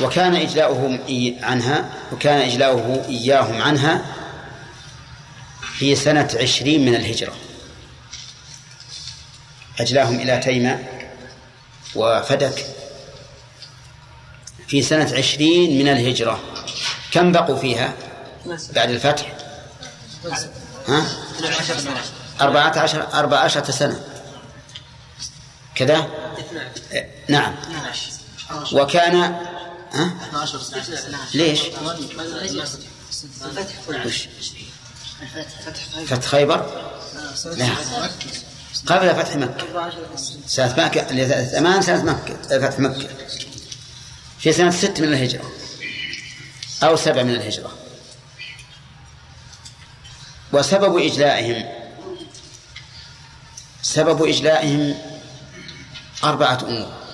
وكان إجلاؤهم عنها وكان إجلاؤه إياهم عنها في سنة عشرين من الهجرة. أجلاهم إلى تيمة وفدك في سنة عشرين من الهجرة. كم بقوا فيها بعد الفتح؟ ها؟ أربعة عشر أربعة عشرة سنة. كذا؟ نعم. وكان ها؟ ليش؟ فتح خيبر؟ لا. قبل فتح مكة. سنة مكة ثمان سنة مكة فتح مكة. في سنة ست من الهجرة. أو سبع من الهجرة. وسبب إجلائهم. سبب إجلائهم أربعة أمور.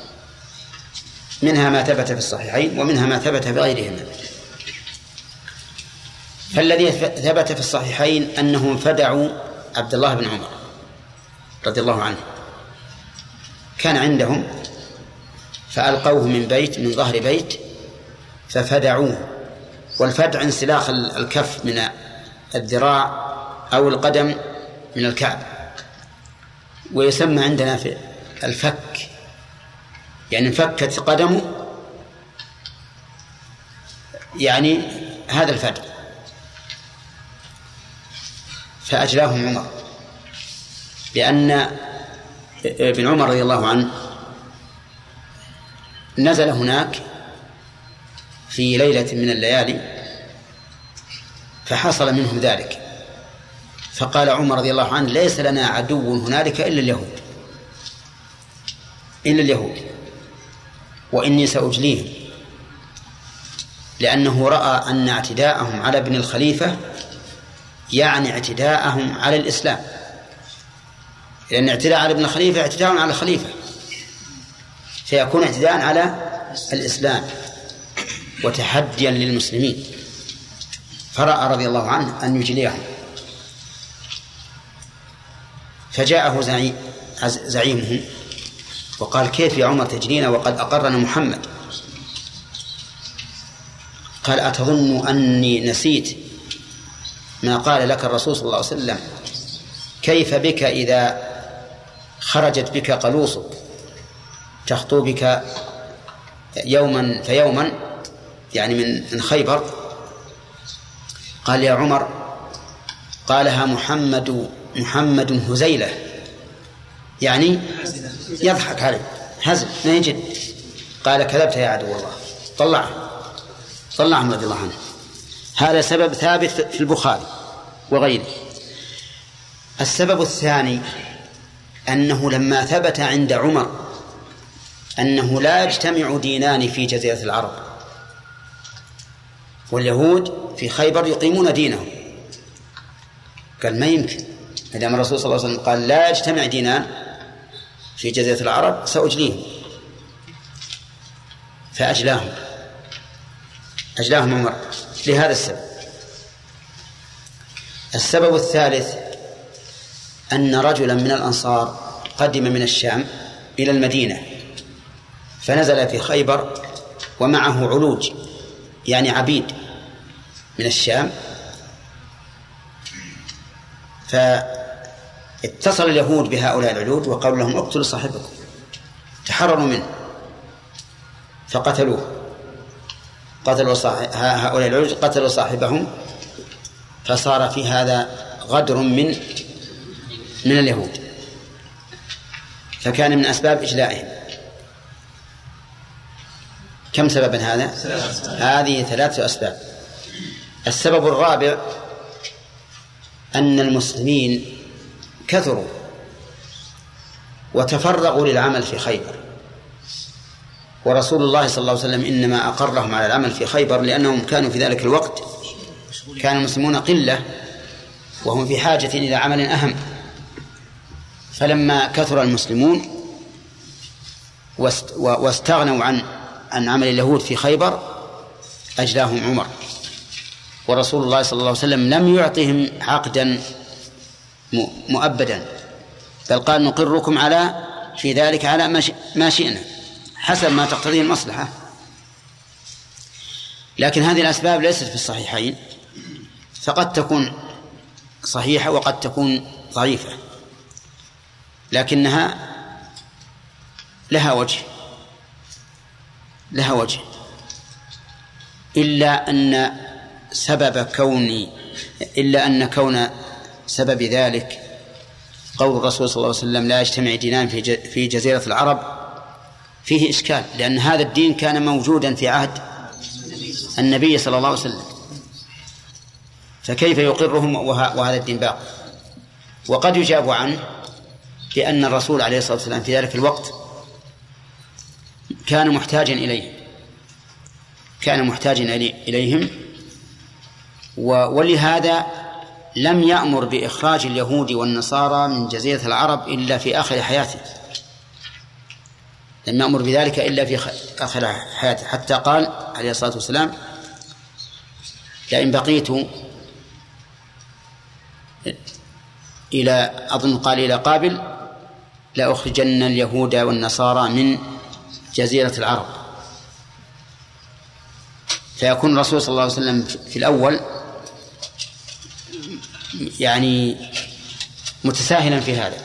منها ما ثبت في الصحيحين ومنها ما ثبت في غيرهما. فالذي ثبت في الصحيحين أنهم فدعوا عبد الله بن عمر رضي الله عنه. كان عندهم فألقوه من بيت من ظهر بيت ففدعوه. والفدع انسلاخ الكف من الذراع أو القدم من الكعب ويسمى عندنا في الفك يعني انفكت قدمه. يعني هذا الفدع فأجلاهم عمر. لأن ابن عمر رضي الله عنه نزل هناك في ليلة من الليالي فحصل منهم ذلك. فقال عمر رضي الله عنه ليس لنا عدو هنالك إلا اليهود. إلا اليهود. وإني سأجليهم لأنه رأى أن اعتداءهم على ابن الخليفة يعني اعتداءهم على الإسلام. لأن اعتداء على ابن الخليفة اعتداء على الخليفة. فيكون اعتداء على الإسلام. وتحديا للمسلمين. فرأى رضي الله عنه أن يجليهم. فجاءه زعيمهم. وقال كيف يا عمر تجلينا وقد أقرنا محمد؟ قال أتظن أني نسيت ما قال لك الرسول صلى الله عليه وسلم. كيف بك إذا خرجت بك قلوصك تخطو بك يوما فيوما يعني من من خيبر. قال يا عمر قالها محمد محمد هزيلة. يعني يضحك عليه هزل ما يجد قال كذبت يا عدو الله. طلعه. طلعه رضي الله عنه. هذا سبب ثابت في البخاري وغيره. السبب الثاني أنه لما ثبت عند عمر أنه لا يجتمع دينان في جزيرة العرب. واليهود في خيبر يقيمون دينهم. قال ما يمكن. دام الرسول صلى الله عليه وسلم قال لا يجتمع دينان في جزيرة العرب سأجليهم فأجلاهم. أجلاهم عمر لهذا السبب. السبب الثالث أن رجلا من الأنصار قدم من الشام إلى المدينة فنزل في خيبر ومعه علوج يعني عبيد من الشام. فاتصل اليهود بهؤلاء العلوج وقالوا لهم اقتلوا صاحبكم. تحرروا منه. فقتلوه. قتلوا صاحب هؤلاء العلوج قتلوا صاحبهم. فصار في هذا غدر من من اليهود. فكان من أسباب إجلائهم. كم سببا هذا؟ هذه ثلاثة أسباب. السبب الرابع أن المسلمين كثروا وتفرغوا للعمل في خيبر. ورسول الله صلى الله عليه وسلم إنما أقرهم على العمل في خيبر لأنهم كانوا في ذلك الوقت كان المسلمون قلة وهم في حاجة إلى عمل أهم. فلما كثر المسلمون واستغنوا عن عن عمل اليهود في خيبر أجلاهم عمر. ورسول الله صلى الله عليه وسلم لم يعطهم عقدا مؤبدا. بل قال نقركم على في ذلك على ما شئنا حسب ما تقتضيه المصلحة. لكن هذه الأسباب ليست في الصحيحين. فقد تكون صحيحة وقد تكون ضعيفة. لكنها لها وجه. لها وجه. إلا أن سبب كون إلا أن كون سبب ذلك قول الرسول صلى الله عليه وسلم لا يجتمع دينان في في جزيرة العرب فيه إشكال لأن هذا الدين كان موجودا في عهد النبي صلى الله عليه وسلم. فكيف يقرهم وهذا الدين باق؟ وقد يجاب عنه بأن الرسول عليه الصلاة والسلام في ذلك الوقت كان محتاجا إليه. كان محتاجا إليهم. ولهذا لم يأمر بإخراج اليهود والنصارى من جزيرة العرب إلا في آخر حياته. لم يأمر بذلك إلا في آخر حياته. حتى قال عليه الصلاة والسلام لئن بقيت إلى أظن قال إلى قابل لأخرجن اليهود والنصارى من جزيرة العرب. فيكون الرسول صلى الله عليه وسلم في الأول يعني متساهلا في هذا.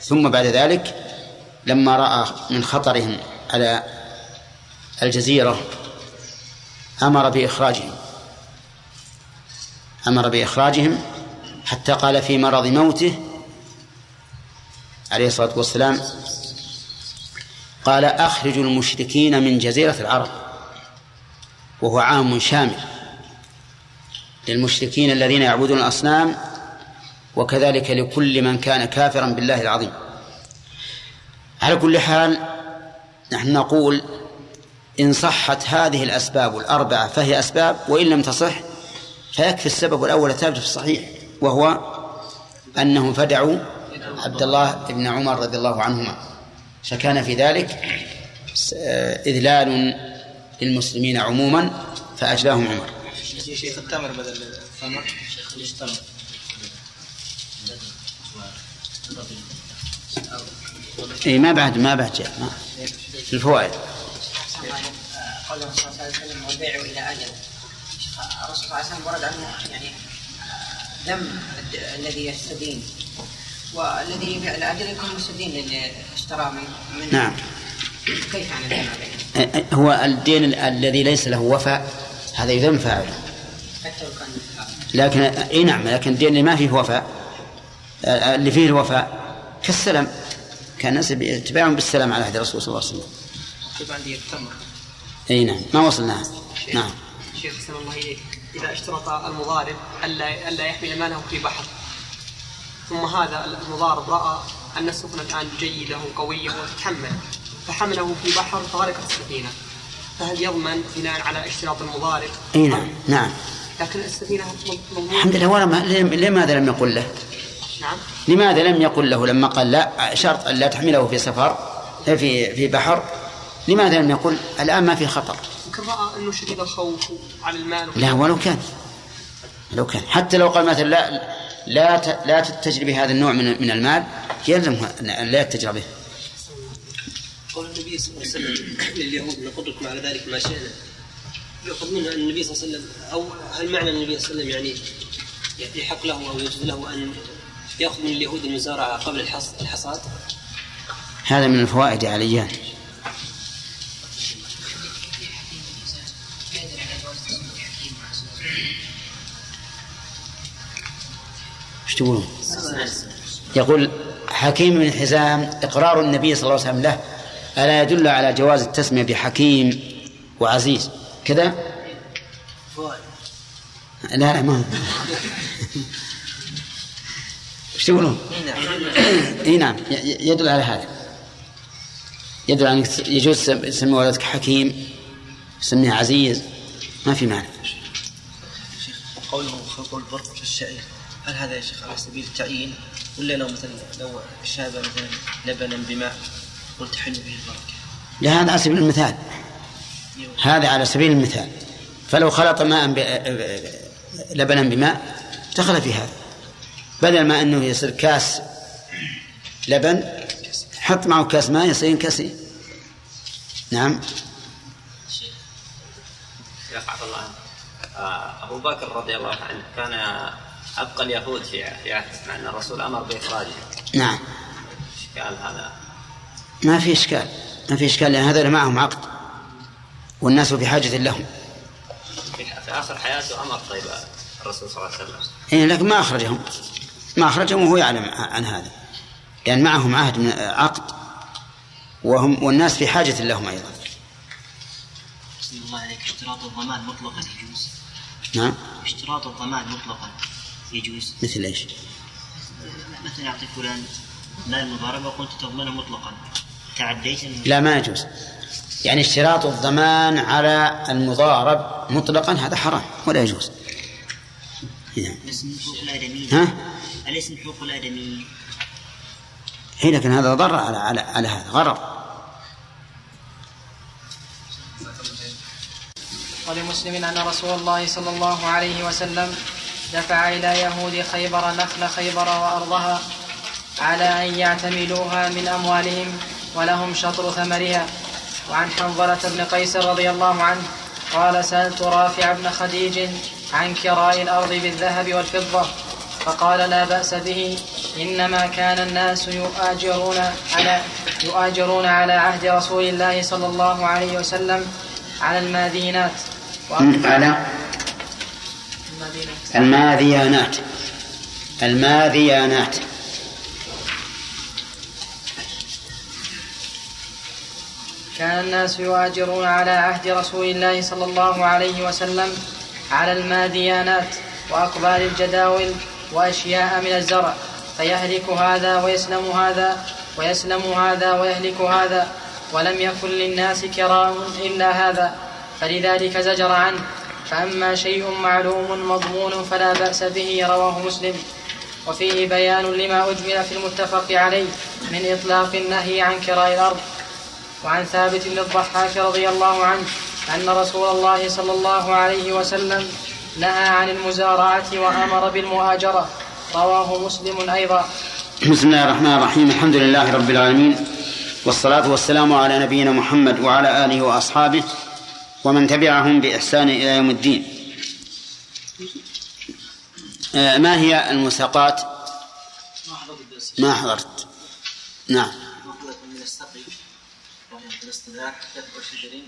ثم بعد ذلك لما رأى من خطرهم على الجزيرة أمر بإخراجهم. أمر بإخراجهم حتى قال في مرض موته عليه الصلاة والسلام قال أخرجوا المشركين من جزيرة العرب وهو عام شامل. للمشركين الذين يعبدون الأصنام وكذلك لكل من كان كافرا بالله العظيم. على كل حال نحن نقول إن صحت هذه الأسباب الأربعة فهي أسباب وإن لم تصح فيكفي السبب الأول الثابت في الصحيح وهو أنهم فدعوا عبد الله بن عمر رضي الله عنهما. فكان في ذلك إذلال للمسلمين عموما فأجلاهم عمر. شيخ التمر بدل الثمر اي ما بعد ما بعد جاء ما في الفوائد قوله صلى الله عليه وسلم والبيع إلى أجل. الرسول صلى الله عليه وسلم ورد عنه يعني ذم الذي يستدين. والذي يبيع الاجل يكون مستدين للي اشترى من نعم. كيف يعني هو الدين الذي ليس له وفاء هذا يذم فاعله. حتى لو كان لكن إي نعم لكن الدين اللي ما فيه وفاء اللي فيه الوفاء كالسلم كان الناس يتباعون بالسلام على عهد الرسول صلى الله عليه وسلم. طيب عندي التمر. إي نعم ما وصلنا نعم. شيخ سلام الله إليك إذا اشترط المضارب ألا ألا يحمل ماله في بحر ثم هذا المضارب رأى أن السفن الآن جيدة وقوية وتتحمل فحمله في بحر فغرقت السفينة فهل يضمن بناء على اشتراط المضارب؟ إي نعم نعم. لكن السفينة الحمد لله لماذا لم يقل له؟ نعم. لماذا لم يقل له؟ لما قال لا شرط أن لا تحمله في سفر في في بحر. لماذا لم يقل؟ الآن ما في خطر. يمكن رأى أنه شديد الخوف على المال. لا ولو كان. لو كان. حتى لو قال مثلا لا لا لا تتجر بهذا النوع من من المال يلزم أن لا يتجر به. قول النبي صلى الله عليه وسلم لليهود نقدركم على ذلك ما شئنا. يؤخذ منه أن النبي صلى الله عليه وسلم أو هل معنى النبي صلى الله عليه وسلم يعني يحق له أو يجوز له أن يأخذ من اليهود المزارعة قبل الحصاد؟ هذا من الفوائد يا عليان إيش؟ يقول حكيم بن حزام إقرار النبي صلى الله عليه وسلم له ألا يدل على جواز التسمية بحكيم وعزيز؟ كذا؟ لا لا ما إيش تقولون؟ إي نعم يدل على هذا يدل على إنك يجوز تسمي ولدك حكيم تسميه عزيز ما في معنى قوله خلق البر في الشعير هل هذا يا شيخ على سبيل التعيين ولا لو مثلا لو شاب مثلا لبنا بماء قلت حل به البركة؟ لا هذا على سبيل المثال هذا على سبيل المثال. فلو خلط ماء لبنا بماء دخل في هذا. بدل ما أنه يصير كاس لبن حط معه كاس ماء يصير كاسين نعم. شيخ عبد الله آه، أبو بكر رضي الله عنه كان أبقى اليهود في في عهده مع أن الرسول أمر باخراجهم نعم. اشكال هذا؟ ما في إشكال. ما في إشكال لأن هذول معهم عقد. والناس بحاجه لهم. في في آخر حياته أمر طيب الرسول صلى الله عليه وسلم. إيه لكن ما أخرجهم. ما أخرجهم وهو يعلم عن هذا. لأن معهم عهد من عقد. وهم والناس في حاجة لهم أيضا. بسم الله عليك. اشتراط الضمان مطلقا يجوز. نعم. اشتراط الضمان مطلقا يجوز. مثل إيش؟ مثلا يعطي فلان مال مضاربة وكنت تضمنه مطلقا. تعديت؟ لا ما يجوز. يعني اشتراط الضمان على المضارب مطلقا هذا حرام ولا يجوز. نعم. ها؟ أليس من حقوق الآدميين هي لكن هذا ضر على على على هذا غرض. ولمسلم أن رسول الله صلى الله عليه وسلم دفع إلى يهود خيبر نخل خيبر وأرضها على أن يعتملوها من أموالهم ولهم شطر ثمرها. وعن حنظلة بن قيس رضي الله عنه قال سألت رافع بن خديج عن كراء الأرض بالذهب والفضة فقال لا بأس به إنما كان الناس يؤاجرون على يؤاجرون على عهد رسول الله صلى الله عليه وسلم على المادينات على المادينات الماذيانات. الماذيانات. كان الناس يهاجرون على عهد رسول الله صلى الله عليه وسلم على الماديانات وأقبال الجداول وأشياء من الزرع. فيهلك هذا ويسلم هذا ويسلم هذا ويهلك هذا ولم يكن للناس كراء إلا هذا. فلذلك زجر عنه. فأما شيء معلوم مضمون فلا بأس به رواه مسلم. وفيه بيان لما أجمل في المتفق عليه من إطلاق النهي عن كراء الأرض. وعن ثابت بن الضحاك رضي الله عنه أن رسول الله صلى الله عليه وسلم نهى عن المزارعة وأمر بالمؤاجرة. رواه مسلم أيضا. بسم الله الرحمن الرحيم. الحمد لله رب العالمين. والصلاة والسلام على نبينا محمد وعلى آله وأصحابه ومن تبعهم بإحسان إلى يوم الدين. آه، ما هي المساقات؟ ما حضرت نعم. الاصطلاح دفع شجر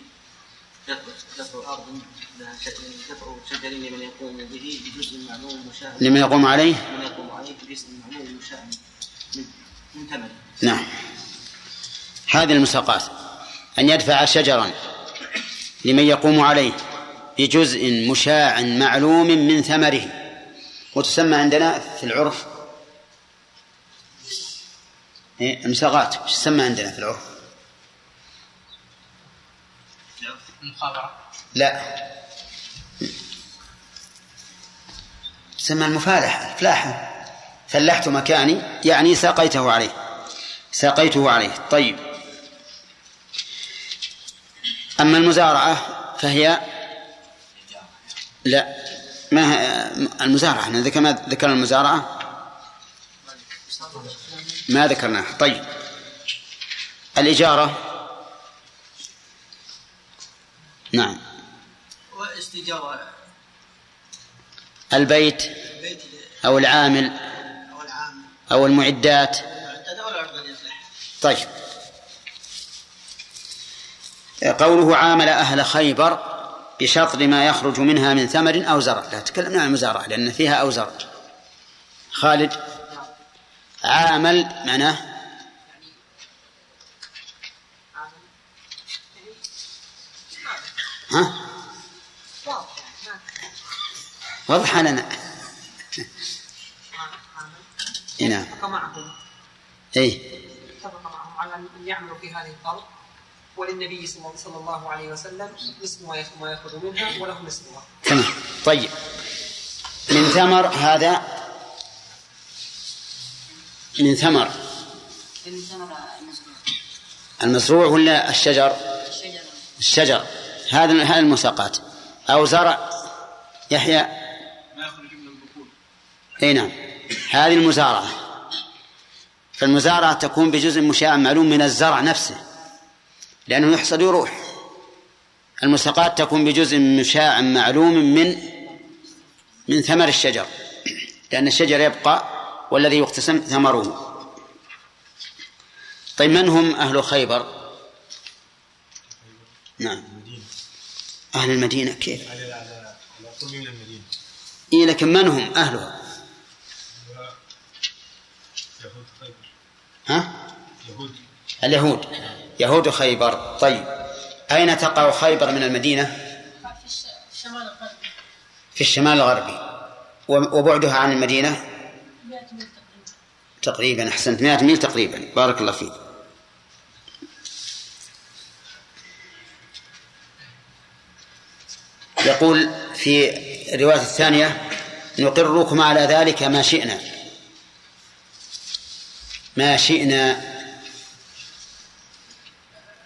دفع أرض دفع شجر لمن يقوم به بجزء معلوم مشاع لمن يقوم عليه؟ من يقوم عليه بجزء معلوم من ثمن. نعم. هذه المساقات. أن يدفع شجرا لمن يقوم عليه بجزء مشاع معلوم من ثمره وتسمى عندنا في العرف إيه، المساقات. تسمى عندنا في العرف؟ المخابرة؟ لا. تسمى المفالحة الفلاحة فلحت مكاني يعني ساقيته عليه. ساقيته عليه. طيب. أما المزارعة فهي لا. ما المزارعة إحنا ذكر ما ذكرنا المزارعة؟ ما ذكرناها. طيب. الإجارة نعم. واستجارة البيت بيت أو العامل أو المعدات. طيب. قوله عامل أهل خيبر بشطر ما يخرج منها من ثمر أو زرع. لا تكلمنا عن المزارعة لأن فيها أو زرع. خالد. عامل معناه ها؟ وضح لنا إي نعم. اتفق معهم اي اتفق معهم على أن يعملوا في هذه الأرض وللنبي صلى الله عليه وسلم نصف ما يأخذ منها وله نصفها. تمام. طيب. من ثمر هذا؟ من ثمر. المزروع ولا الشجر؟ الشجر. هذا هذه المساقات أو زرع يحيى. ما يخرج من البقول إي نعم. هذه المزارعة. فالمزارعة تكون بجزء مشاع معلوم من الزرع نفسه لأنه يحصل يروح. المساقات تكون بجزء مشاع معلوم من من ثمر الشجر لأن الشجر يبقى والذي يقتسم ثمره. طيب من هم أهل خيبر؟ نعم. أهل المدينة. كيف؟ على على على من المدينة. إيه لكن من هم؟ أهلها. يهود خيبر. ها؟ يهود. اليهود. يهود خيبر. طيب. أين تقع خيبر من المدينة؟ في الشمال الغربي. في الشمال الغربي. وبعدها عن المدينة؟ 100 ميل تقريبا. تقريبا أحسنت. 100 ميل تقريبا. بارك الله فيك. يقول في الرواية الثانية نقركم على ذلك ما شئنا. ما شئنا.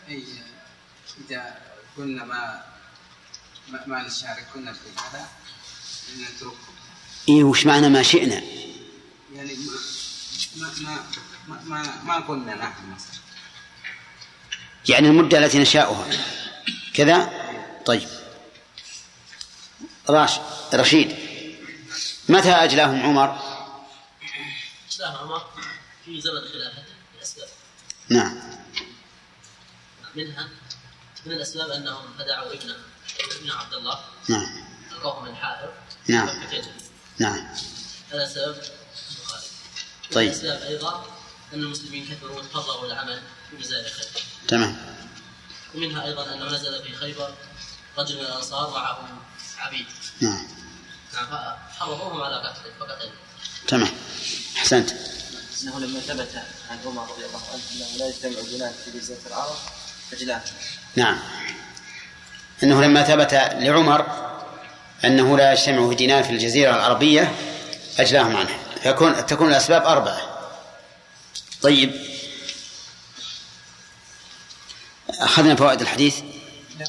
أي إذا قلنا ما ما, نشاركنا في هذا نتركه إيه وش معنى ما شئنا؟ يعني ما ما ما ما, ما, ما قلنا نحن مثلا. يعني المدة التي نشاؤها. كذا؟ طيب. راش رشيد. متى أجلاهم عمر؟ إسلام عمر في زمن خلافته لأسباب نعم. منها من الأسباب أنهم خدعوا ابنه ابن عبد الله نعم. ألقوه من حائر. نعم. نعم. هذا سبب البخاري طيب. من الأسباب أيضا أن المسلمين كثروا وتفرغوا العمل في جزائر خيبر تمام. ومنها أيضا أنه نزل في خيبر رجل من الأنصار معه عبيد نعم. نعم فحرضوهم على قتله فقتلوا تمام. أحسنت. إنه لما ثبت عن عمر رضي الله عنه أنه لا يجتمع جنان في جزيرة العرب فجلاه. نعم. أنه لما ثبت لعمر أنه لا يجتمع دينار في الجزيرة العربية أجلاهم عنه. فيكون تكون الأسباب أربعة. طيب. أخذنا فوائد الحديث؟ إيه،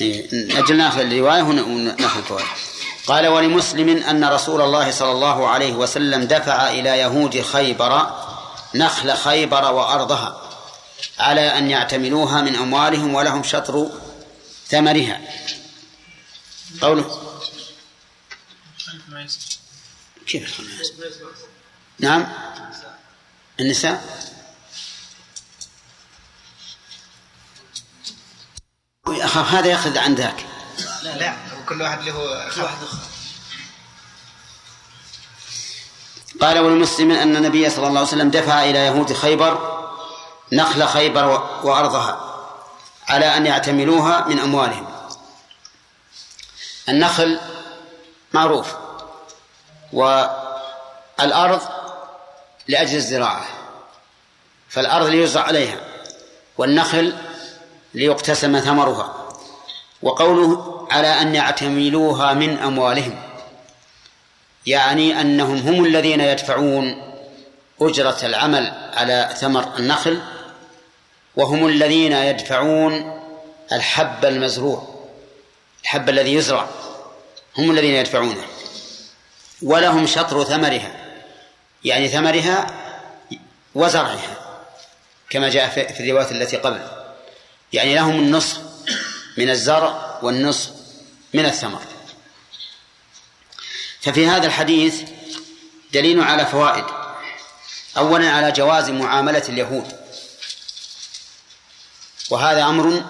أجل ناخذ الرواية وناخذ الفوائد قال ولمسلم أن رسول الله صلى الله عليه وسلم دفع إلى يهود خيبر نخل خيبر وأرضها على أن يعتملوها من أموالهم ولهم شطر ثمرها. قوله. كيف نعم. النساء. أخاف هذا يأخذ عن ذاك. لا لا كل واحد له كل واحد قال ولمسلم أن النبي صلى الله عليه وسلم دفع إلى يهود خيبر نخل خيبر وأرضها على أن يعتملوها من أموالهم. النخل معروف والأرض لأجل الزراعة فالأرض ليزرع عليها والنخل ليقتسم ثمرها. وقوله على أن يعتملوها من أموالهم. يعني أنهم هم الذين يدفعون أجرة العمل على ثمر النخل وهم الذين يدفعون الحب المزروع الحب الذي يزرع. هم الذين يدفعونه. ولهم شطر ثمرها يعني ثمرها وزرعها كما جاء في الروايات التي قبل. يعني لهم النصف من الزرع والنصف من الثمر. ففي هذا الحديث دليل على فوائد. اولا على جواز معاملة اليهود. وهذا أمر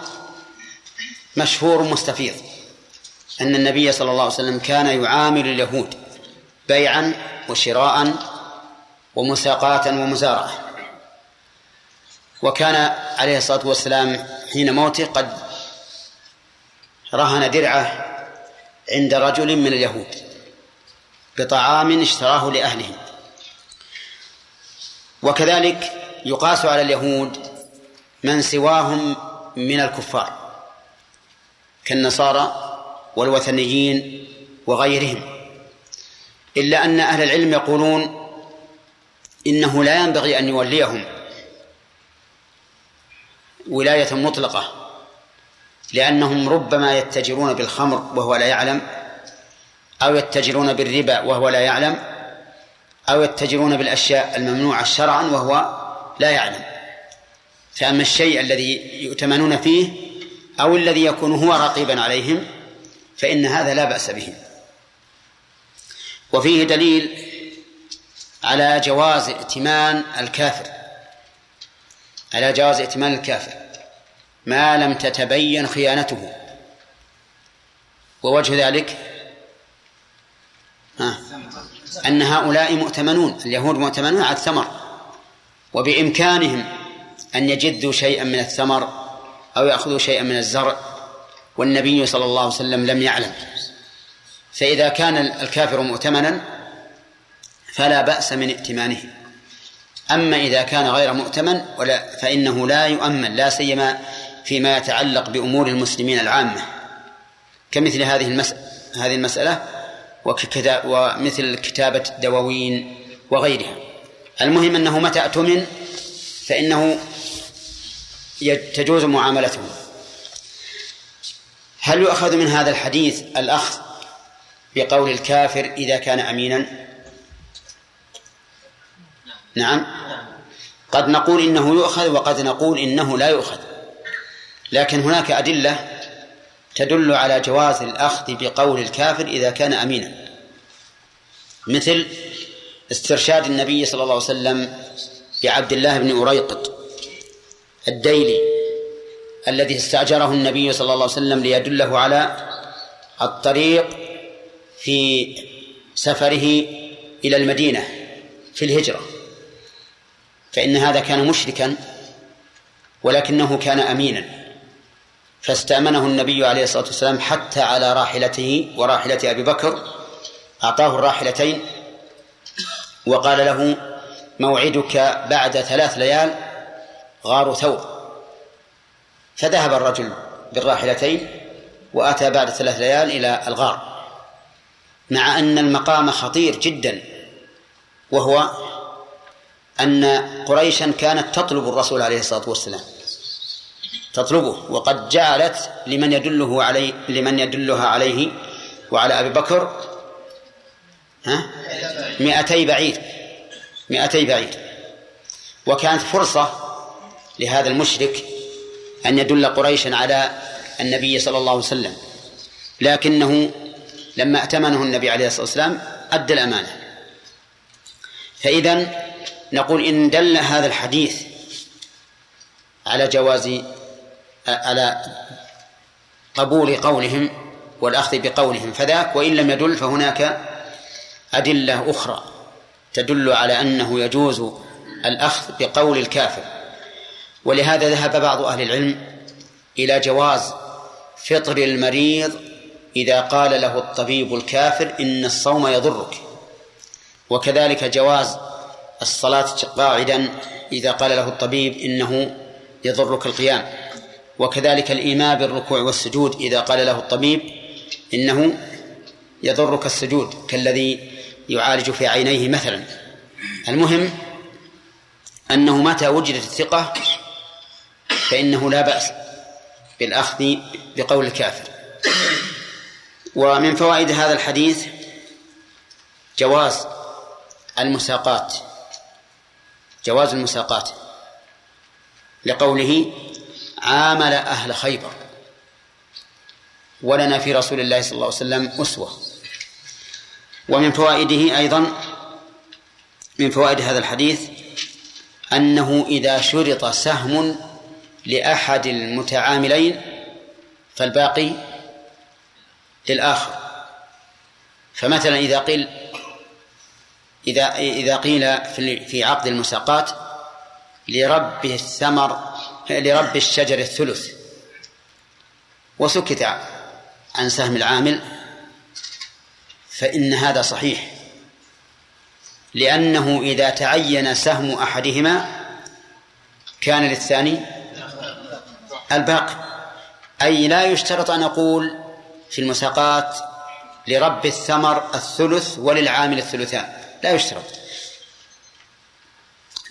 مشهور مستفيض. أن النبي صلى الله عليه وسلم كان يعامل اليهود بيعا وشراء ومساقاة ومزارعة. وكان عليه الصلاة والسلام حين موته قد رهن درعه عند رجل من اليهود بطعام اشتراه لأهله. وكذلك يقاس على اليهود من سواهم من الكفار كالنصارى والوثنيين وغيرهم. إلا أن أهل العلم يقولون إنه لا ينبغي أن يوليهم ولاية مطلقة لأنهم ربما يتجرون بالخمر وهو لا يعلم أو يتجرون بالربا وهو لا يعلم أو يتجرون بالأشياء الممنوعة شرعا وهو لا يعلم. فأما الشيء الذي يؤتمنون فيه أو الذي يكون هو رقيبا عليهم فإن هذا لا بأس به. وفيه دليل على جواز ائتمان الكافر. على جواز ائتمان الكافر ما لم تتبين خيانته. ووجه ذلك ها أن هؤلاء مؤتمنون اليهود مؤتمنون على الثمر وبإمكانهم أن يجدوا شيئا من الثمر أو يأخذوا شيئا من الزرع والنبي صلى الله عليه وسلم لم يعلم. فإذا كان الكافر مؤتمنا فلا بأس من ائتمانه. أما إذا كان غير مؤتمن ولا فإنه لا يؤمن لا سيما فيما يتعلق بأمور المسلمين العامة. كمثل هذه المسألة هذه المسألة ومثل كتابة الدواوين وغيرها. المهم أنه متى اؤتمن فإنه تجوز معاملته. هل يؤخذ من هذا الحديث الأخذ بقول الكافر إذا كان أمينا؟ نعم. قد نقول إنه يؤخذ وقد نقول إنه لا يؤخذ. لكن هناك أدلة تدل على جواز الأخذ بقول الكافر إذا كان أمينا. مثل استرشاد النبي صلى الله عليه وسلم بعبد الله بن أريقط الديلي الذي استأجره النبي صلى الله عليه وسلم ليدله على الطريق في سفره إلى المدينة في الهجرة. فإن هذا كان مشركا ولكنه كان أمينا. فاستأمنه النبي عليه الصلاة والسلام حتى على راحلته وراحلة أبي بكر أعطاه الراحلتين وقال له موعدك بعد ثلاث ليال غار ثور فذهب الرجل بالراحلتين وأتى بعد ثلاث ليال إلى الغار مع أن المقام خطير جدا وهو أن قريشا كانت تطلب الرسول عليه الصلاة والسلام. تطلبه وقد جعلت لمن يدله عليه لمن يدلها عليه وعلى أبي بكر ها؟ مئتي بعير مئتي بعير. وكانت فرصة لهذا المشرك أن يدل قريشا على النبي صلى الله عليه وسلم. لكنه لما ائتمنه النبي عليه الصلاة والسلام أدى الأمانة. فإذا نقول إن دل هذا الحديث على جواز على قبول قولهم والأخذ بقولهم فذاك وإن لم يدل فهناك أدلة أخرى تدل على أنه يجوز الأخذ بقول الكافر. ولهذا ذهب بعض أهل العلم إلى جواز فطر المريض إذا قال له الطبيب الكافر إن الصوم يضرك. وكذلك جواز الصلاة قاعدا إذا قال له الطبيب إنه يضرك القيام. وكذلك الإيماء بالركوع والسجود إذا قال له الطبيب إنه يضرك السجود كالذي يعالج في عينيه مثلا. المهم أنه متى وجدت الثقة فإنه لا بأس بالأخذ بقول الكافر. ومن فوائد هذا الحديث جواز المساقات. جواز المساقات لقوله عامل أهل خيبر ولنا في رسول الله صلى الله عليه وسلم أسوة. ومن فوائده أيضا من فوائد هذا الحديث أنه إذا شرط سهم لأحد المتعاملين فالباقي للآخر. فمثلا إذا قيل إذا إذا قيل في عقد المساقات لرب الثمر لرب الشجر الثلث. وسكت عن سهم العامل فإن هذا صحيح. لأنه إذا تعين سهم أحدهما كان للثاني الباقي. أي لا يشترط أن أقول في المساقات لرب الثمر الثلث وللعامل الثلثان. لا يشترط.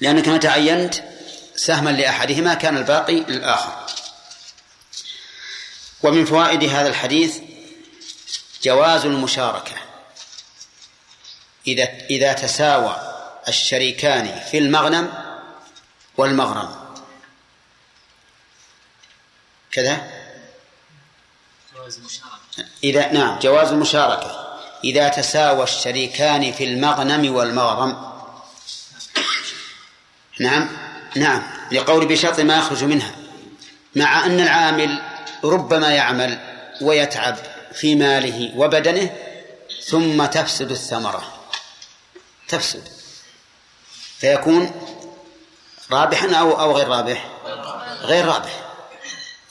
لأنك متى عينت سهما لأحدهما كان الباقي للآخر. ومن فوائد هذا الحديث جواز المشاركة. إذا إذا تساوى الشريكان في المغنم والمغرم. كذا؟ جواز المشاركة. إذا نعم جواز المشاركة. إذا تساوى الشريكان في المغنم والمغرم. نعم نعم لقول بشرط ما يخرج منها مع أن العامل ربما يعمل ويتعب في ماله وبدنه ثم تفسد الثمرة. تفسد. فيكون رابحا أو أو غير رابح؟ غير رابح.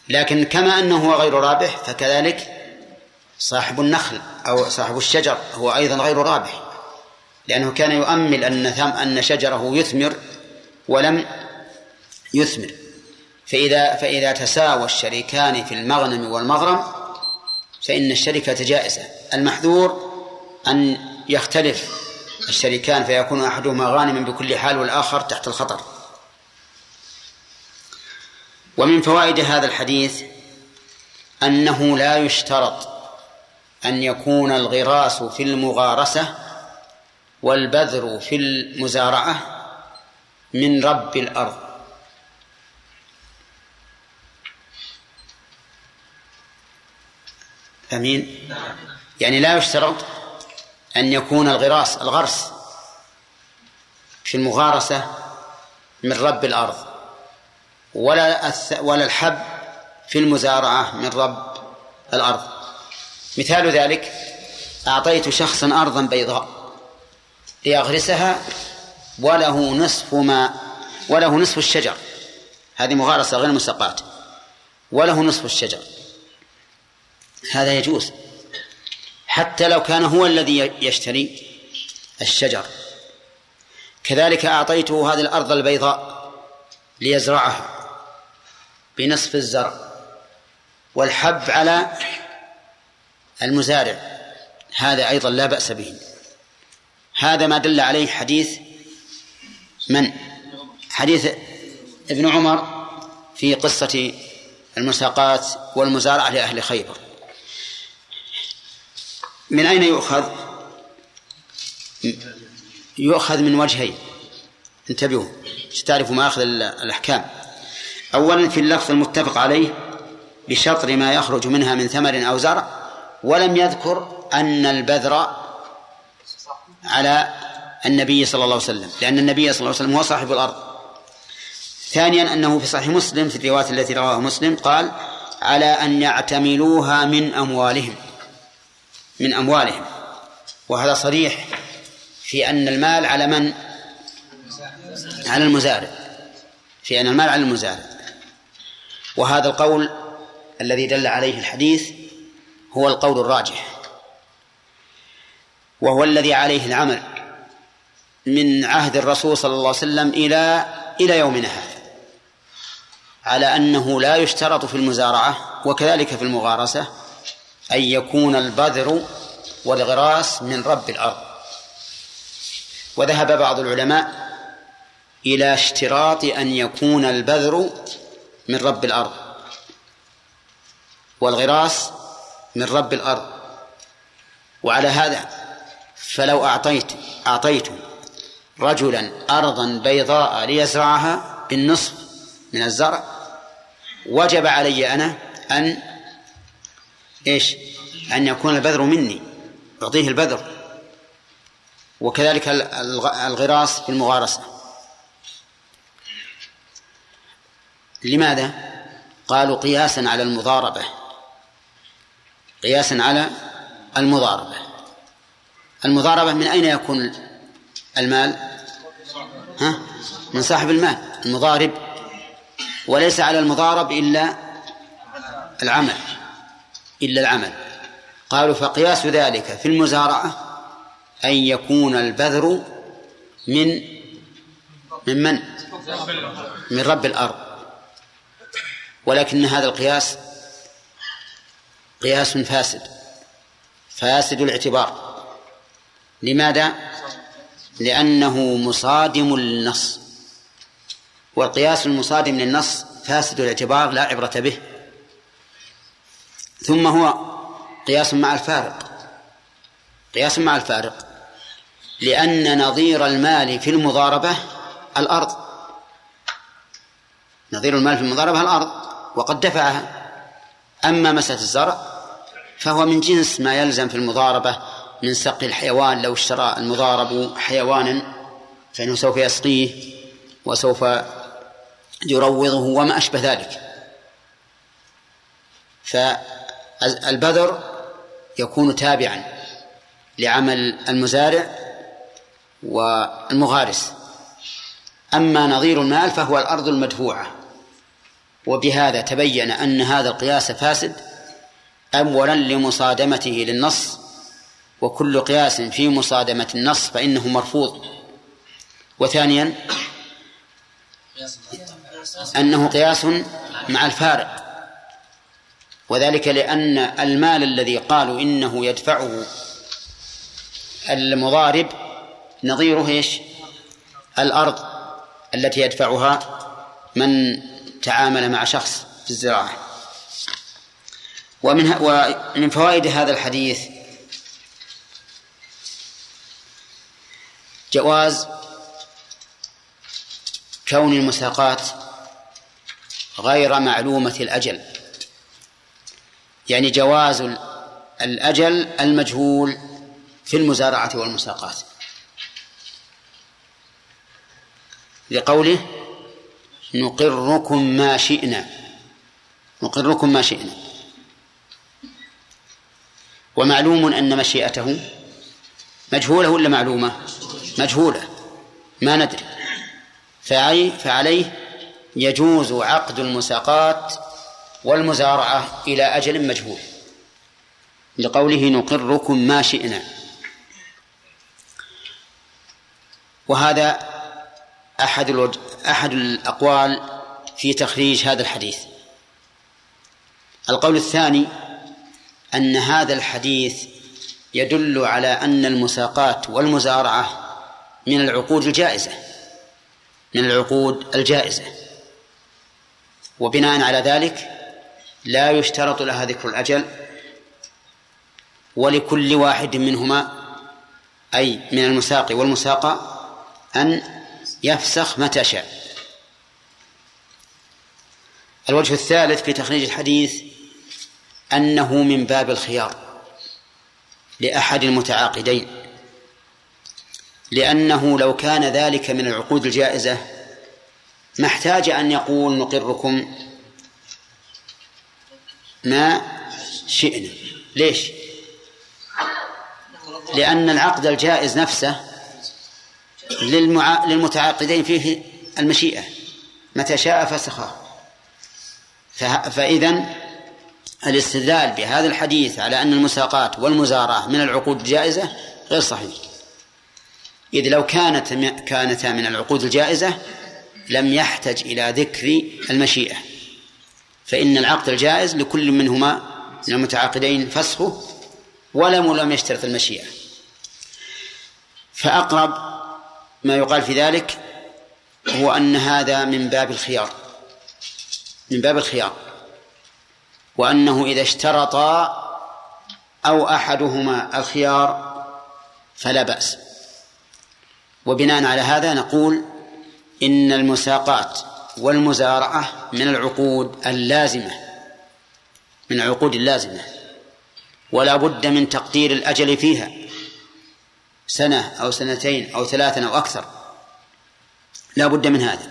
لكن كما أنه غير رابح فكذلك صاحب النخل أو صاحب الشجر هو أيضا غير رابح لأنه كان يؤمل أن ثم أن شجره يثمر ولم يثمر. فإذا فإذا تساوى الشريكان في المغنم والمغرم فإن الشركة جائزة. المحذور أن يختلف الشريكان فيكون أحدهما غانما بكل حال والآخر تحت الخطر. ومن فوائد هذا الحديث أنه لا يشترط أن يكون الغراس في المغارسة والبذر في المزارعة من رب الأرض. أمين؟ يعني لا يشترط أن يكون الغراس الغرس في المغارسة من رب الأرض ولا ولا الحب في المزارعة من رب الأرض. مثال ذلك أعطيت شخصا أرضا بيضاء ليغرسها وله نصف ما وله نصف الشجر. هذه مغارسة غير مسقات وله نصف الشجر. هذا يجوز. حتى لو كان هو الذي يشتري الشجر. كذلك أعطيته هذه الأرض البيضاء ليزرعها بنصف الزرع. والحب على المزارع. هذا أيضا لا بأس به. هذا ما دل عليه حديث من؟ حديث ابن عمر في قصة المساقات والمزارعة لأهل خيبر. من أين يؤخذ؟ يؤخذ من وجهين. انتبهوا تعرفوا ما أخذ الأحكام. أولا في اللفظ المتفق عليه بشطر ما يخرج منها من ثمر أو زرع. ولم يذكر أن البذر على النبي صلى الله عليه وسلم لأن النبي صلى الله عليه وسلم هو صاحب الأرض. ثانيا أنه في صحيح مسلم في الرواية التي رواه مسلم قال على أن يعتملوها من أموالهم من أموالهم. وهذا صريح في أن المال على من؟ على المزارع. في أن المال على المزارع. وهذا القول الذي دل عليه الحديث هو القول الراجح. وهو الذي عليه العمل من عهد الرسول صلى الله عليه وسلم إلى إلى يومنا هذا. على أنه لا يشترط في المزارعة وكذلك في المغارسة أن يكون البذر والغراس من رب الأرض. وذهب بعض العلماء إلى اشتراط أن يكون البذر من رب الأرض. والغراس من رب الأرض. وعلى هذا فلو أعطيت أعطيت رجلا أرضا بيضاء ليزرعها بالنصف من الزرع وجب علي أنا أن إيش؟ أن يكون البذر مني أعطيه البذر. وكذلك الغراس في المغارسة. لماذا؟ قالوا قياسا على المضاربة. قياسا على المضاربة المضاربة من أين يكون المال؟ ها؟ من صاحب المال المضارب وليس على المضارب إلا العمل إلا العمل قالوا فقياس ذلك في المزارعة أن يكون البذر من من من؟ من رب الأرض ولكن هذا القياس قياس فاسد فاسد الاعتبار. لماذا؟ لأنه مصادم للنص. والقياس المصادم للنص فاسد الاعتبار لا عبرة به. ثم هو قياس مع الفارق. قياس مع الفارق. لأن نظير المال في المضاربة الأرض. نظير المال في المضاربة الأرض وقد دفعها. أما مسألة الزرع فهو من جنس ما يلزم في المضاربة من سقي الحيوان لو اشترى المضارب حيوانا فإنه سوف يسقيه وسوف يروضه وما أشبه ذلك. فالبذر يكون تابعا لعمل المزارع والمغارس. أما نظير المال فهو الأرض المدفوعة. وبهذا تبين أن هذا القياس فاسد أولا لمصادمته للنص وكل قياس في مصادمة النص فإنه مرفوض وثانيا أنه قياس مع الفارق وذلك لأن المال الذي قالوا إنه يدفعه المضارب نظيره إيش؟ الأرض التي يدفعها من تعامل مع شخص في الزراعة. ومن ومن فوائد هذا الحديث جواز كون المساقات غير معلومة الأجل. يعني جواز الأجل المجهول في المزارعة والمساقات. لقوله نقركم ما شئنا. نقركم ما شئنا. ومعلوم أن مشيئته مجهولة ولا معلومة؟ مجهولة. ما ندري. فعليه يجوز عقد المساقات والمزارعة إلى أجل مجهول. لقوله نقركم ما شئنا. وهذا أحد الوج... أحد الأقوال في تخريج هذا الحديث. القول الثاني أن هذا الحديث يدل على أن المساقات والمزارعة من العقود الجائزة من العقود الجائزة. وبناء على ذلك لا يشترط لها ذكر الأجل ولكل واحد منهما أي من المساق والمساقة أن يفسخ متى شاء الوجه الثالث في تخريج الحديث أنه من باب الخيار لأحد المتعاقدين لأنه لو كان ذلك من العقود الجائزة ما احتاج أن يقول نقركم ما شئنا ليش؟ لأن العقد الجائز نفسه للمع... للمتعاقدين فيه المشيئة. متى شاء فسخه. فه... فإذا الاستدلال بهذا الحديث على أن المساقات والمزارعة من العقود الجائزة غير صحيح. إذ لو كانت كانتا من العقود الجائزة لم يحتج إلى ذكر المشيئة. فإن العقد الجائز لكل منهما من المتعاقدين فسخه ولم لم يشترط المشيئة. فأقرب ما يقال في ذلك هو أن هذا من باب الخيار من باب الخيار وأنه إذا اشترطا أو أحدهما الخيار فلا بأس. وبناء على هذا نقول إن المساقات والمزارعة من العقود اللازمة من العقود اللازمة ولا بد من تقدير الأجل فيها. سنة أو سنتين أو ثلاثة أو أكثر. لا بد من هذا.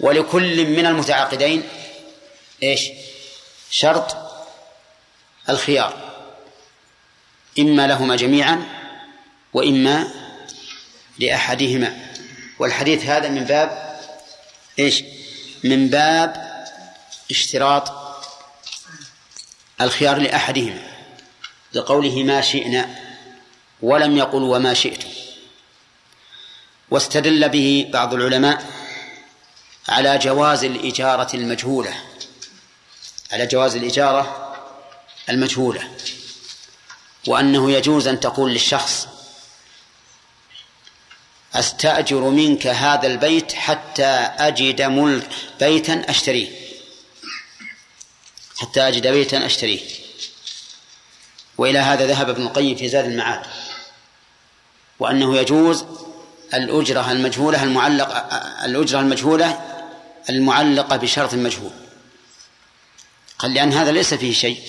ولكل من المتعاقدين إيش؟ شرط الخيار. إما لهما جميعا وإما لأحدهما. والحديث هذا من باب إيش؟ من باب اشتراط الخيار لأحدهما. لقوله ما شئنا. ولم يقل وما شئت. واستدل به بعض العلماء على جواز الإجارة المجهولة. على جواز الإجارة المجهولة. وأنه يجوز أن تقول للشخص أستأجر منك هذا البيت حتى أجد ملك بيتا أشتريه. حتى أجد بيتا أشتريه. وإلى هذا ذهب ابن القيم في زاد المعاد. وأنه يجوز الأجرة المجهولة المعلقة الأجرة المجهولة المعلقة بشرط مجهول. قال لأن هذا ليس فيه شيء.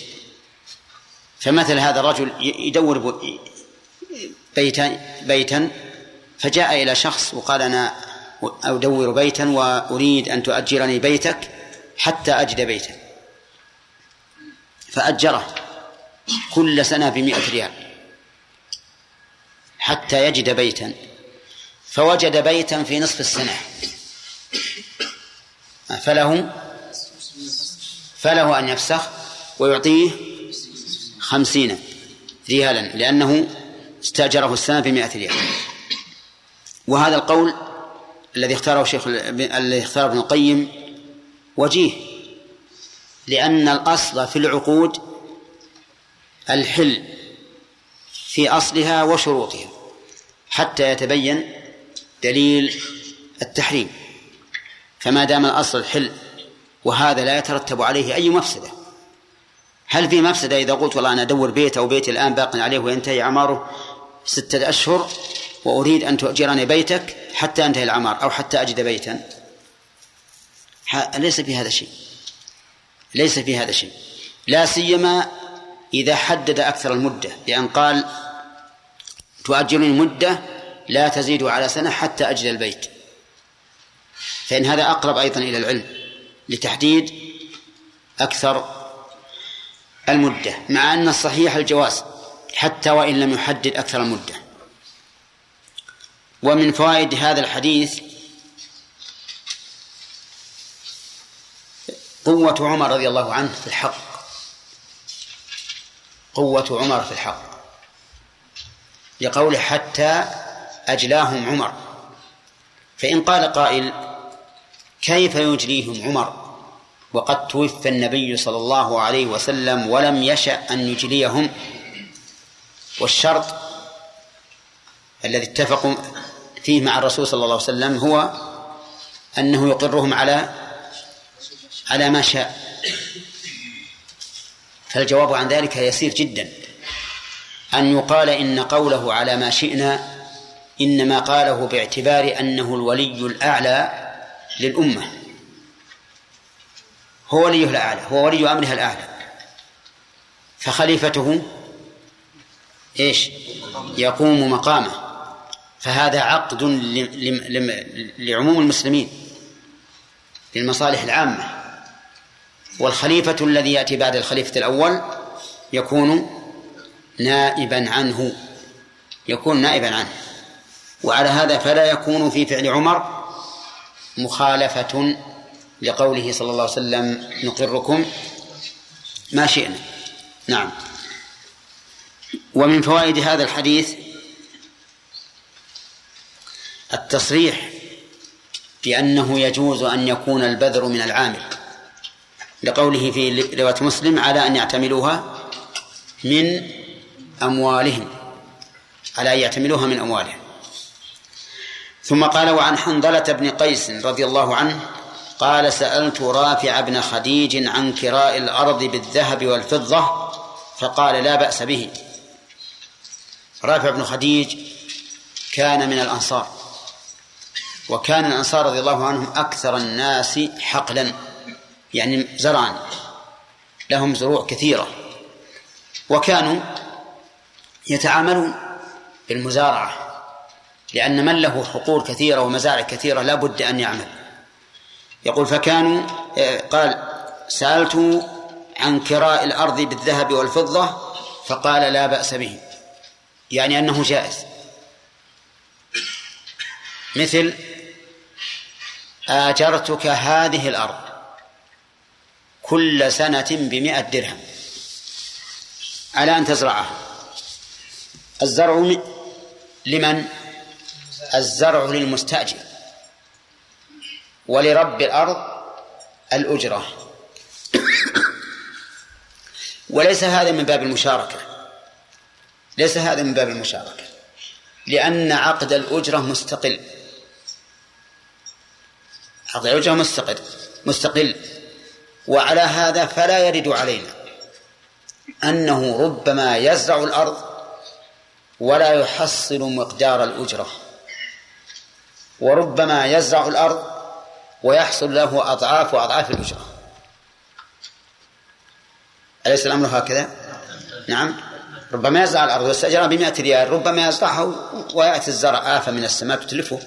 فمثل هذا الرجل يدور بيتا بيتا فجاء إلى شخص وقال أنا أدور بيتا وأريد أن تؤجرني بيتك حتى أجد بيتا. فأجره كل سنة بمئة ريال. حتى يجد بيتا. فوجد بيتا في نصف السنة. فله فله أن يفسخ ويعطيه خمسين ريالا لأنه استأجره السنة بمئة ريال. وهذا القول الذي اختاره شيخ الذي اختاره ابن القيم وجيه لأن الأصل في العقود الحل في أصلها وشروطها. حتى يتبين دليل التحريم. فما دام الأصل الحل وهذا لا يترتب عليه أي مفسدة. هل في مفسدة إذا قلت والله أنا أدور بيت أو بيتي الآن باق عليه وينتهي أعماره ستة أشهر وأريد أن تؤجرني بيتك حتى أنتهي العمار أو حتى أجد بيتا؟ ليس في هذا شيء. ليس في هذا شيء. لا سيما إذا حدد أكثر المدة بأن قال تؤجرني مدة لا تزيد على سنة حتى أجد البيت. فإن هذا أقرب أيضا إلى العلم لتحديد أكثر المدة مع أن الصحيح الجواز حتى وإن لم يحدد أكثر المدة. ومن فوائد هذا الحديث قوة عمر رضي الله عنه في الحق. قوة عمر في الحق. لقوله حتى أجلاهم عمر. فإن قال قائل كيف يجليهم عمر؟ وقد توفى النبي صلى الله عليه وسلم ولم يشأ أن يجليهم. والشرط الذي اتفقوا فيه مع الرسول صلى الله عليه وسلم هو أنه يقرهم على على ما شاء. فالجواب عن ذلك يسير جدا. أن يقال إن قوله على ما شئنا إنما قاله باعتبار أنه الولي الأعلى للأمة. هو وليه الأعلى هو ولي أمرها الأعلى. فخليفته إيش؟ يقوم مقامه. فهذا عقد لعموم المسلمين للمصالح العامة. والخليفة الذي يأتي بعد الخليفة الأول يكون نائبا عنه يكون نائبا عنه. وعلى هذا فلا يكون في فعل عمر مخالفة لقوله صلى الله عليه وسلم نقركم ما شئنا نعم. ومن فوائد هذا الحديث التصريح بأنه يجوز أن يكون البذر من العامل لقوله في رواية مسلم على أن يعتملوها من أموالهم على أن يعتملوها من أموالهم ثم قال وعن حنظلة بن قيس رضي الله عنه قال سألت رافع بن خديج عن كراء الأرض بالذهب والفضة فقال لا بأس به. رافع بن خديج كان من الأنصار وكان الأنصار رضي الله عنهم أكثر الناس حقلا يعني زرعا لهم زروع كثيرة وكانوا يتعاملون بالمزارعة لأن من له حقول كثيرة ومزارع كثيرة لا بد أن يعمل. يقول فكانوا آه، قال سألت عن كراء الأرض بالذهب والفضة فقال لا بأس به. يعني أنه جائز. مثل آجرتك هذه الأرض كل سنة بمئة درهم على أن تزرعها؟ الزرع لمن؟ الزرع للمستأجر. ولرب الأرض الأجرة. وليس هذا من باب المشاركة. ليس هذا من باب المشاركة. لأن عقد الأجرة مستقل. عقد الأجرة مستقل. مستقل. وعلى هذا فلا يرد علينا أنه ربما يزرع الأرض ولا يحصل مقدار الأجرة. وربما يزرع الأرض ويحصل له أضعاف وأضعاف الأجرة. أليس الأمر هكذا؟ نعم. ربما يزرع الأرض واستأجرها بمئة ريال. ربما يزرعها ويأتي الزرع آفة من السماء تتلفه.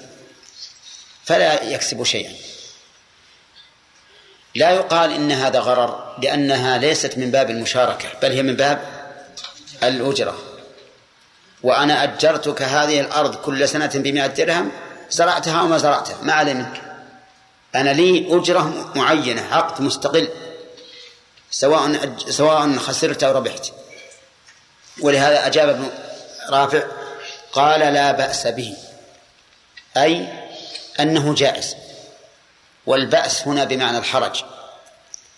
فلا يكسب شيئا. لا يقال إن هذا غرر لأنها ليست من باب المشاركة بل هي من باب الأجرة. وأنا أجرتك هذه الأرض كل سنة بمئة درهم زرعتها أو ما زرعتها ما علي منك أنا لي أجرة معينة عقد مستقل سواء سواء خسرت أو ربحت. ولهذا أجاب ابن رافع قال لا بأس به. أي أنه جائز. والبأس هنا بمعنى الحرج.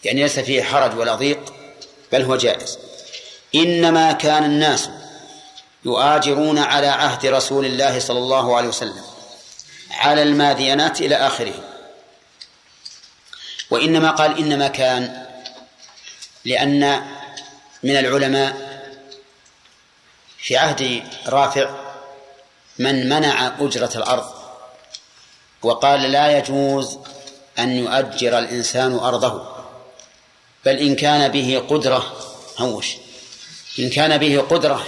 يعني ليس فيه حرج ولا ضيق بل هو جائز. إنما كان الناس يؤاجرون على عهد رسول الله صلى الله عليه وسلم على المادينات إلى آخره. وإنما قال إنما كان لأن من العلماء في عهد رافع من منع أجرة الأرض وقال لا يجوز أن يؤجر الإنسان أرضه بل إن كان به قدرة هوش إن كان به قدرة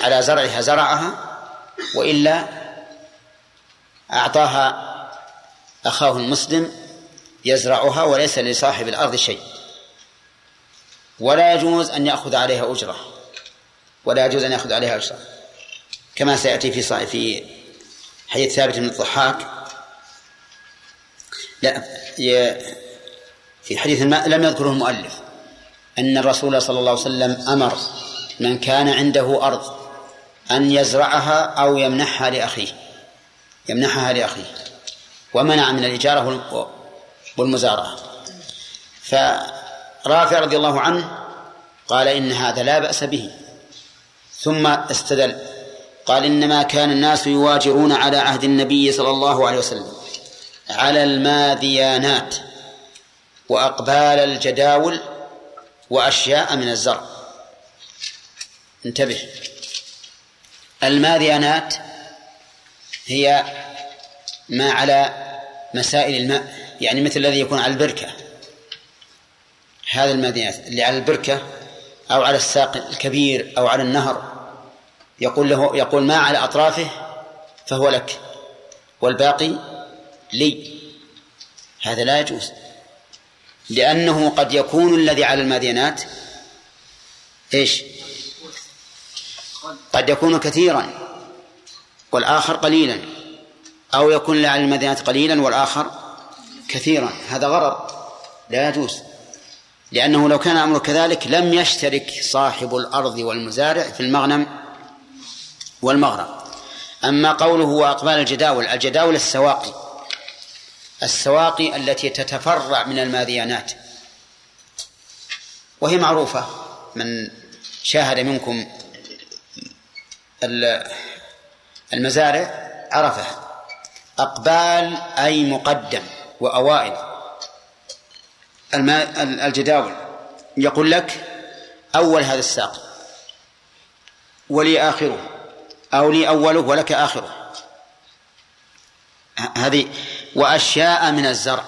على زرعها زرعها وإلا أعطاها أخاه المسلم يزرعها وليس لصاحب الأرض شيء. ولا يجوز أن يأخذ عليها أجرة. ولا يجوز أن يأخذ عليها أجرة. كما سيأتي في في حديث ثابت بن الضحاك. لا في حديث لم يذكره المؤلف. أن الرسول صلى الله عليه وسلم أمر من كان عنده أرض أن يزرعها أو يمنحها لأخيه يمنحها لأخيه ومنع من الإجارة والمزارعة فرافع رضي الله عنه قال إن هذا لا بأس به. ثم استدل قال إنما كان الناس يواجرون على عهد النبي صلى الله عليه وسلم على الماذيانات وأقبال الجداول وأشياء من الزرع. انتبه. الماذيانات هي ما على مسائل الماء يعني مثل الذي يكون على البركة هذا الماذيانات اللي على البركة أو على الساق الكبير أو على النهر يقول له يقول ما على أطرافه فهو لك والباقي لي هذا لا يجوز لأنه قد يكون الذي على المدينات إيش؟ قد يكون كثيرا والآخر قليلا أو يكون على المدينات قليلا والآخر كثيرا. هذا غرض لا يجوز. لأنه لو كان الأمر كذلك لم يشترك صاحب الأرض والمزارع في المغنم والمغرب. أما قوله وأقبال الجداول الجداول السواقي السواقي التي تتفرع من الماذيانات وهي معروفة. من شاهد منكم المزارع عرفها أقبال أي مقدم وأوائل. الجداول. يقول لك أول هذا الساق. ولي آخره. أو لي أوله ولك آخره. هذه. وأشياء من الزرع.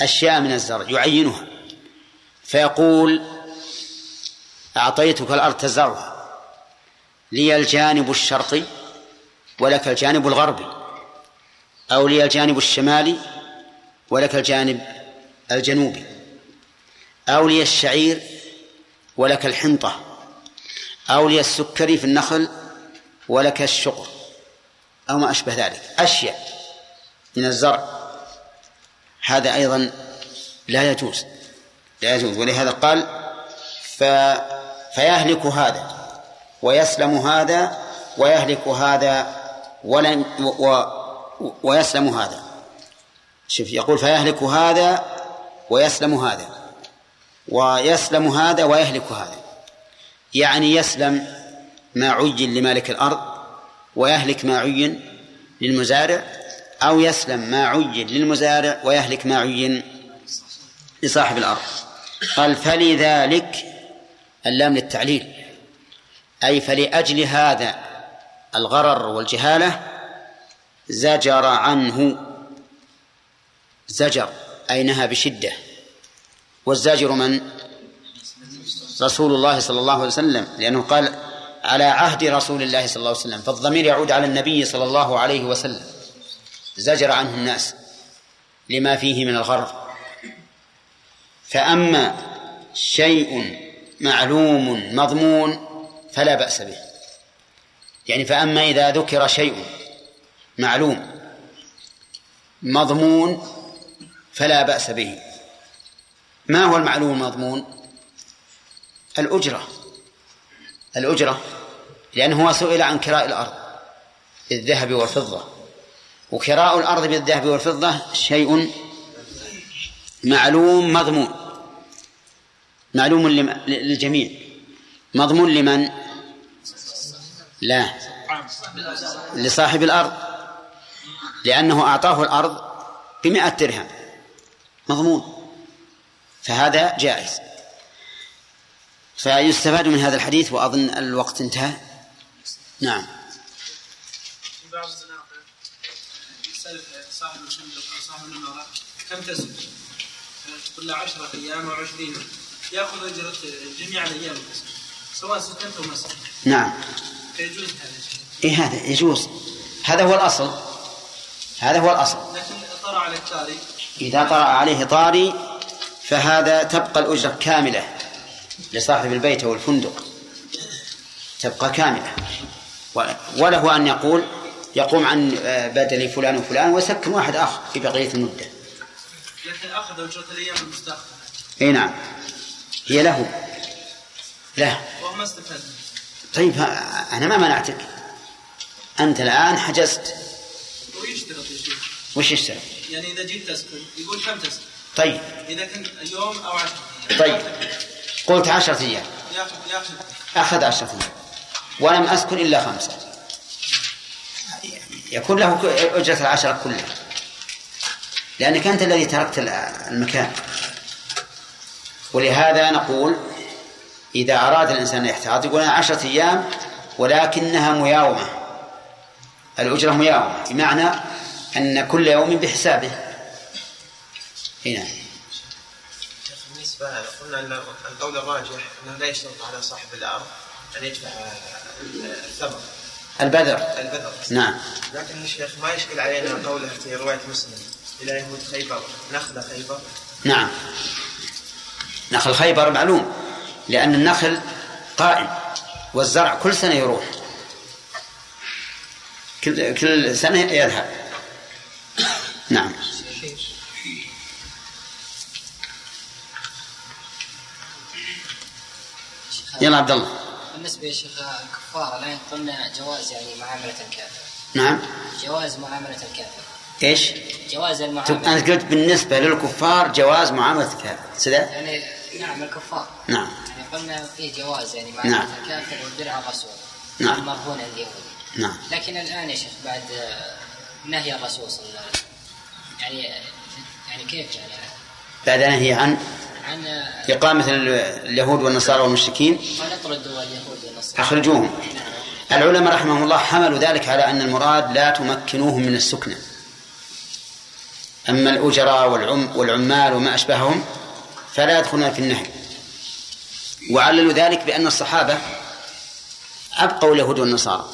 أشياء من الزرع. يعينها. فيقول أعطيتك الأرض تزرعها. لي الجانب الشرقي ولك الجانب الغربي أو لي الجانب الشمالي ولك الجانب الجنوبي أو لي الشعير ولك الحنطة أو لي السكري في النخل ولك الشقر أو ما أشبه ذلك. أشياء من الزرع. هذا أيضا لا يجوز لا يجوز. ولهذا قال ف... فيهلك هذا. ويسلم هذا ويهلك هذا ولن و... ويسلم هذا. شوف يقول فيهلك هذا ويسلم هذا. ويسلم هذا ويهلك هذا. يعني يسلم ما عين لمالك الأرض ويهلك ما عين للمزارع أو يسلم ما عين للمزارع ويهلك ما عين لصاحب الأرض. قال فلذلك اللام للتعليل. أي فلأجل هذا الغرر والجهالة زجر عنه زجر أي نهى بشدة. والزاجر من؟ رسول الله صلى الله عليه وسلم لأنه قال على عهد رسول الله صلى الله عليه وسلم فالضمير يعود على النبي صلى الله عليه وسلم. زجر عنه الناس لما فيه من الغرر. فأما شيء معلوم مضمون فلا بأس به. يعني فأما إذا ذكر شيء معلوم مضمون فلا بأس به. ما هو المعلوم المضمون؟ الأجرة. الأجرة لأنه سئل عن كراء الأرض بالذهب والفضة. وكراء الأرض بالذهب والفضة شيء معلوم مضمون. معلوم للجميع. مضمون لمن؟ لا. لصاحب الأرض. لأنه أعطاه الأرض بمئة درهم. مضمون. فهذا جائز. فيستفاد من هذا الحديث وأظن الوقت انتهى. نعم. صاحب الإمارة كم تسكن؟ تقول له 10 أيام أو 20 يأخذ أجرة جميع الأيام. سواء سكنت أو نعم. فيجوز هذا الشيء. إيه هذا يجوز. هذا هو الأصل. هذا هو الأصل. لكن طرأ على إذا طرأ عليه طاري فهذا تبقى الأجرة كاملة لصاحب البيت أو الفندق تبقى كاملة. وله أن يقول يقوم عن بدل فلان وفلان ويسكن واحد آخر في بقية المدة. لكن أخذ أجرة الأيام المستأخرة. أي نعم. هي له. له وهو ما استفاد. طيب أنا ما منعتك. أنت الآن حجزت. ويشترط وش يشترط؟ يعني إذا جيت تسكن يقول كم تسكن؟ طيب. إذا كنت يوم أو عشرة أيام. طيب. قلت عشرة أيام. ياخذ ياخذ أخذ عشرة أيام. ولم أسكن إلا خمسة. يكون له أجرة العشرة كلها. لأنك أنت الذي تركت المكان. ولهذا نقول إذا أراد الإنسان الاحتياط يقول أنا عشرة أيام ولكنها مياومة. الأجرة مياومة بمعنى أن كل يوم بحسابه. هنا بالنسبة قلنا أن القول الراجح أنه لا يشترط على صاحب الأرض أن يدفع الثمن. البذر. البذر. نعم. لكن الشيخ ما يشكل علينا قوله في رواية مسلم إلى يهود خيبر نخل خيبر؟ نعم. نخل خيبر معلوم. لأن النخل قائم والزرع كل سنة يروح. كل كل سنة يذهب. نعم. يلا عبد الله. بالنسبة يا شيخ الكفار الآن قلنا جواز يعني معاملة الكافر. نعم. جواز معاملة الكافر. إيش؟ جواز المعاملة. أنت قلت بالنسبة للكفار جواز معاملة الكافر. سدى؟ يعني نعم الكفار. نعم. قلنا فيه جواز يعني معاملة نعم. الكافر والدرع الرسول. نعم. المرهون اليهودي نعم. لكن الآن يا شيخ بعد نهي الرسول صلى الله عليه وسلم يعني يعني كيف يعني؟ بعد نهي عن عن إقامة اليهود والنصارى والمشركين. ونطردوا اليهود والنصارى. أخرجوهم. العلماء رحمهم الله حملوا ذلك على أن المراد لا تمكنوهم من السكنى أما الأجراء والعم والعمال وما أشبههم فلا يدخلون في النهي. وعللوا ذلك بأن الصحابة أبقوا اليهود والنصارى.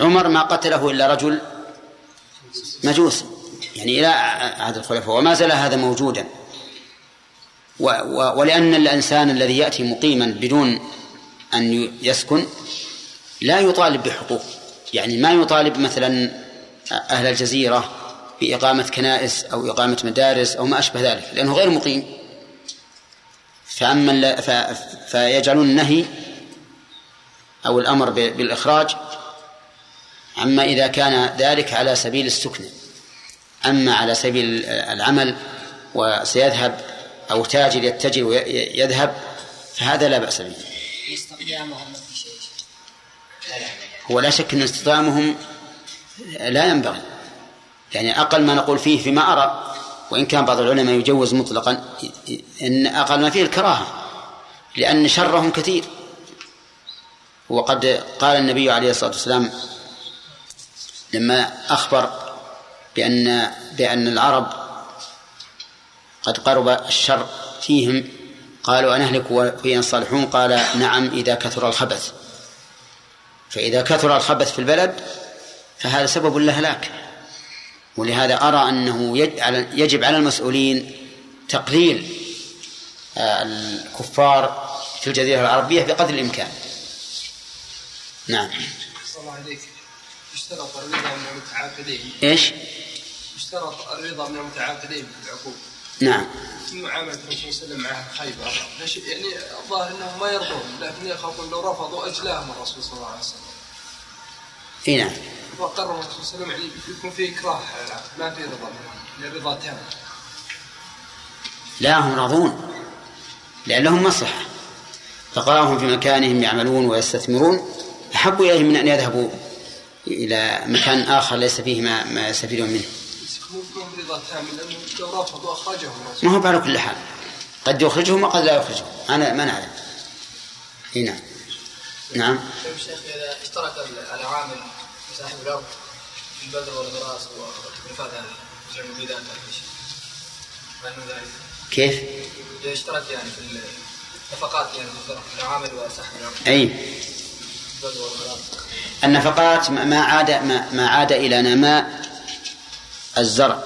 عمر ما قتله إلا رجل مجوس يعني إلى عهد الخلفاء وما زال هذا موجودا. و و ولأن الإنسان الذي يأتي مقيما بدون أن يسكن لا يطالب بحقوق. يعني ما يطالب مثلا أهل الجزيرة بإقامة كنائس أو إقامة مدارس أو ما أشبه ذلك لأنه غير مقيم. فأما فيجعلون النهي أو الأمر بالإخراج عما إذا كان ذلك على سبيل السكن أما على سبيل العمل وسيذهب أو تاجر يتجر ويذهب فهذا لا بأس به. هو لا شك أن استخدامهم لا ينبغي. يعني أقل ما نقول فيه فيما أرى وإن كان بعض العلماء يجوز مطلقا إن أقل ما فيه الكراهة لأن شرهم كثير. وقد قال النبي عليه الصلاة والسلام لما أخبر بأن بأن العرب قد قرب الشر فيهم قالوا أنهلك وفينا الصالحون قال نعم إذا كثر الخبث. فإذا كثر الخبث في البلد فهذا سبب للهلاك ولهذا أرى أنه يجب على المسؤولين تقليل آه، الكفار في الجزيرة العربية بقدر الإمكان. نعم. الله عليك. اشترط الرضا من المتعاقدين. إيش؟ اشترط الرضا من المتعاقدين في العقود. نعم. في معاملة الرسول صلى الله عليه وسلم مع خيبر. يعني الظاهر إنهم ما يرضون لكن يخافون لو رفضوا اجلاهم الرسول صلى الله عليه وسلم. اي نعم. وقرر الرسول صلى الله عليه وسلم يكون في إكراه ما في رضا الرضا تام. لا هم راضون لأن لهم مصلحة. فقراهم في مكانهم يعملون ويستثمرون. أحب إليهم من أن يذهبوا إلى مكان آخر ليس فيه ما, ما يستفيدون منه. ما هو على كل حال قد يخرجهم وقد لا يخرجهم. أنا ما نعلم. اي نعم. طيب شيخ إذا اشترك العامل صاحب الأرض في البذر والغراس والتكلفات هذه جمع المبيدات ذلك؟ كيف؟ إذا اشترك يعني في النفقات يعني العامل وصاحب الأرض. أي. النفقات ما عاد ما, ما عاد إلى نماء الزرع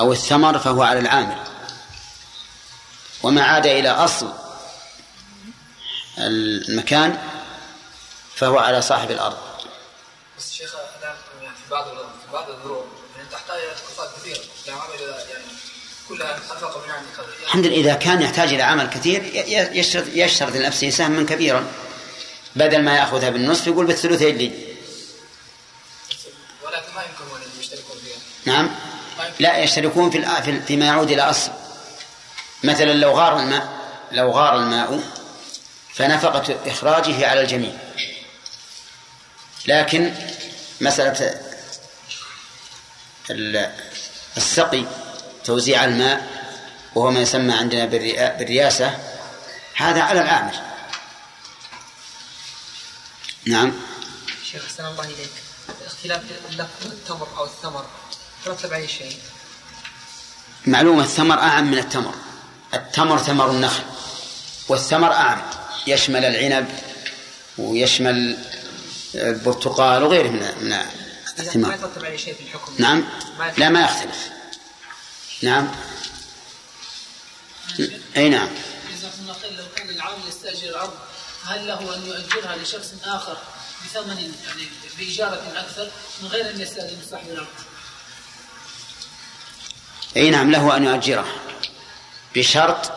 أو الثمر فهو على العامل. وما عاد إلى أصل المكان فهو على صاحب الأرض. بس شيخ يعني في بعض في بعض الظروف يعني تحتاج إلى كثيره العامل يعني كلها أنفق من عندك الحمد لله إذا كان يحتاج إلى عمل كثير يشترط يشترط لنفسه سهما كبيرا. بدل ما ياخذها بالنصف يقول بالثلثين لي ولكن ما يمكن أن يشتركون فيها. نعم. لا يشتركون في فيما يعود إلى أصل. مثلا لو غار الماء لو غار الماء فنفقة إخراجه على الجميع. لكن مسألة السقي توزيع الماء وهو ما يسمى عندنا بالرياسة هذا على العامل. نعم. شيخ أحسن الله إليك. اختلاف اللفظ التمر أو الثمر ترتب عليه شيء؟ معلومة الثمر أعم من التمر. التمر ثمر النخل والثمر أعم. يشمل العنب ويشمل البرتقال وغيره من من الثمار ما يترتب عليه شيء في الحكم. نعم. لا ما يختلف. نعم. أي نعم. جزاكم الله خير. لو كان العامل يستأجر الأرض هل له أن يؤجرها لشخص آخر بثمن يعني باجاره أكثر من غير أن يستاذن صاحب الأرض؟ أي نعم له أن يؤجره بشرط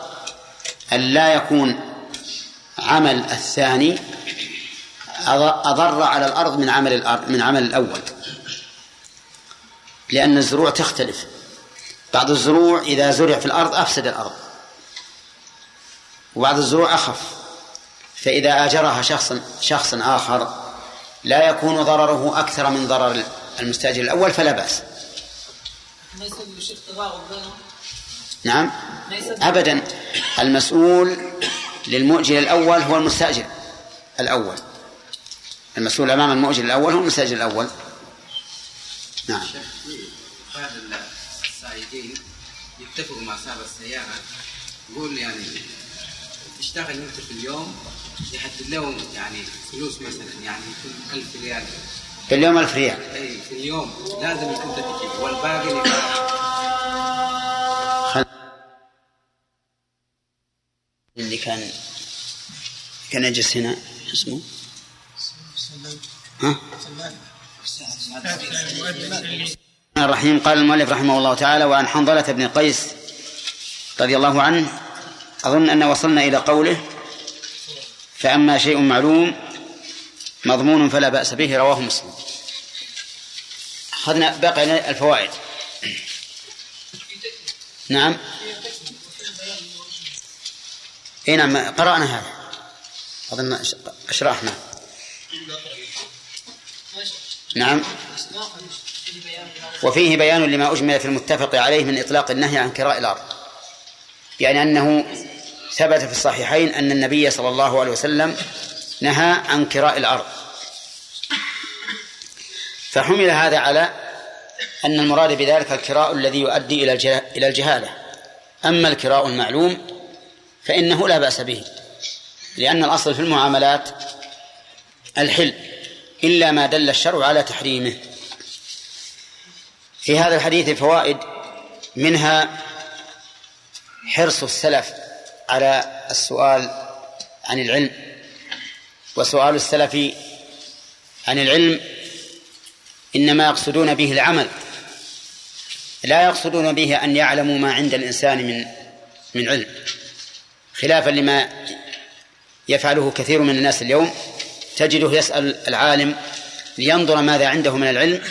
أن لا يكون عمل الثاني أضر على الأرض من عمل الأرض من عمل الأول. لأن الزروع تختلف. بعض الزروع إذا زرع في الأرض أفسد الأرض. وبعض الزروع أخف. فإذا آجرها شخص شخص آخر لا يكون ضرره أكثر من ضرر المستأجر الأول فلا بأس. نعم. أبدا. المسؤول للمؤجر الأول هو المستأجر الأول. المسؤول أمام المؤجر الأول هو المستأجر الأول. نعم. بعض السائقين يتفقوا مع صاحب السيارة يقول يعني تشتغل أنت في اليوم يحدد لهم يعني فلوس مثلا يعني يكون 1000 ريال. في اليوم 1000 ريال. أي في اليوم لازم يكون تجي والباقي خل... اللي كان كان يجلس هنا اسمه؟ ها؟ الرحيم. قال المؤلف رحمه الله تعالى وعن حنظلة بن قيس رضي الله عنه أظن أن وصلنا إلى قوله فأما شيء معلوم مضمون فلا بأس به رواه مسلم. أخذنا باقي الفوائد. نعم. اي نعم قرأنا هذا. أظن أشرحنا. نعم. وفيه بيان لما أجمل في المتفق عليه من إطلاق النهي عن كراء الأرض. يعني أنه ثبت في الصحيحين أن النبي صلى الله عليه وسلم نهى عن كراء الأرض. فحمل هذا على أن المراد بذلك الكراء الذي يؤدي إلى إلى الجهالة. أما الكراء المعلوم فإنه لا بأس به لأن الأصل في المعاملات الحل. إلا ما دل الشرع على تحريمه. في هذا الحديث فوائد منها حرص السلف على السؤال عن العلم وسؤال السلف عن العلم إنما يقصدون به العمل. لا يقصدون به أن يعلموا ما عند الإنسان من من علم خلافا لما يفعله كثير من الناس اليوم. تجده يسأل العالم لينظر ماذا عنده من العلم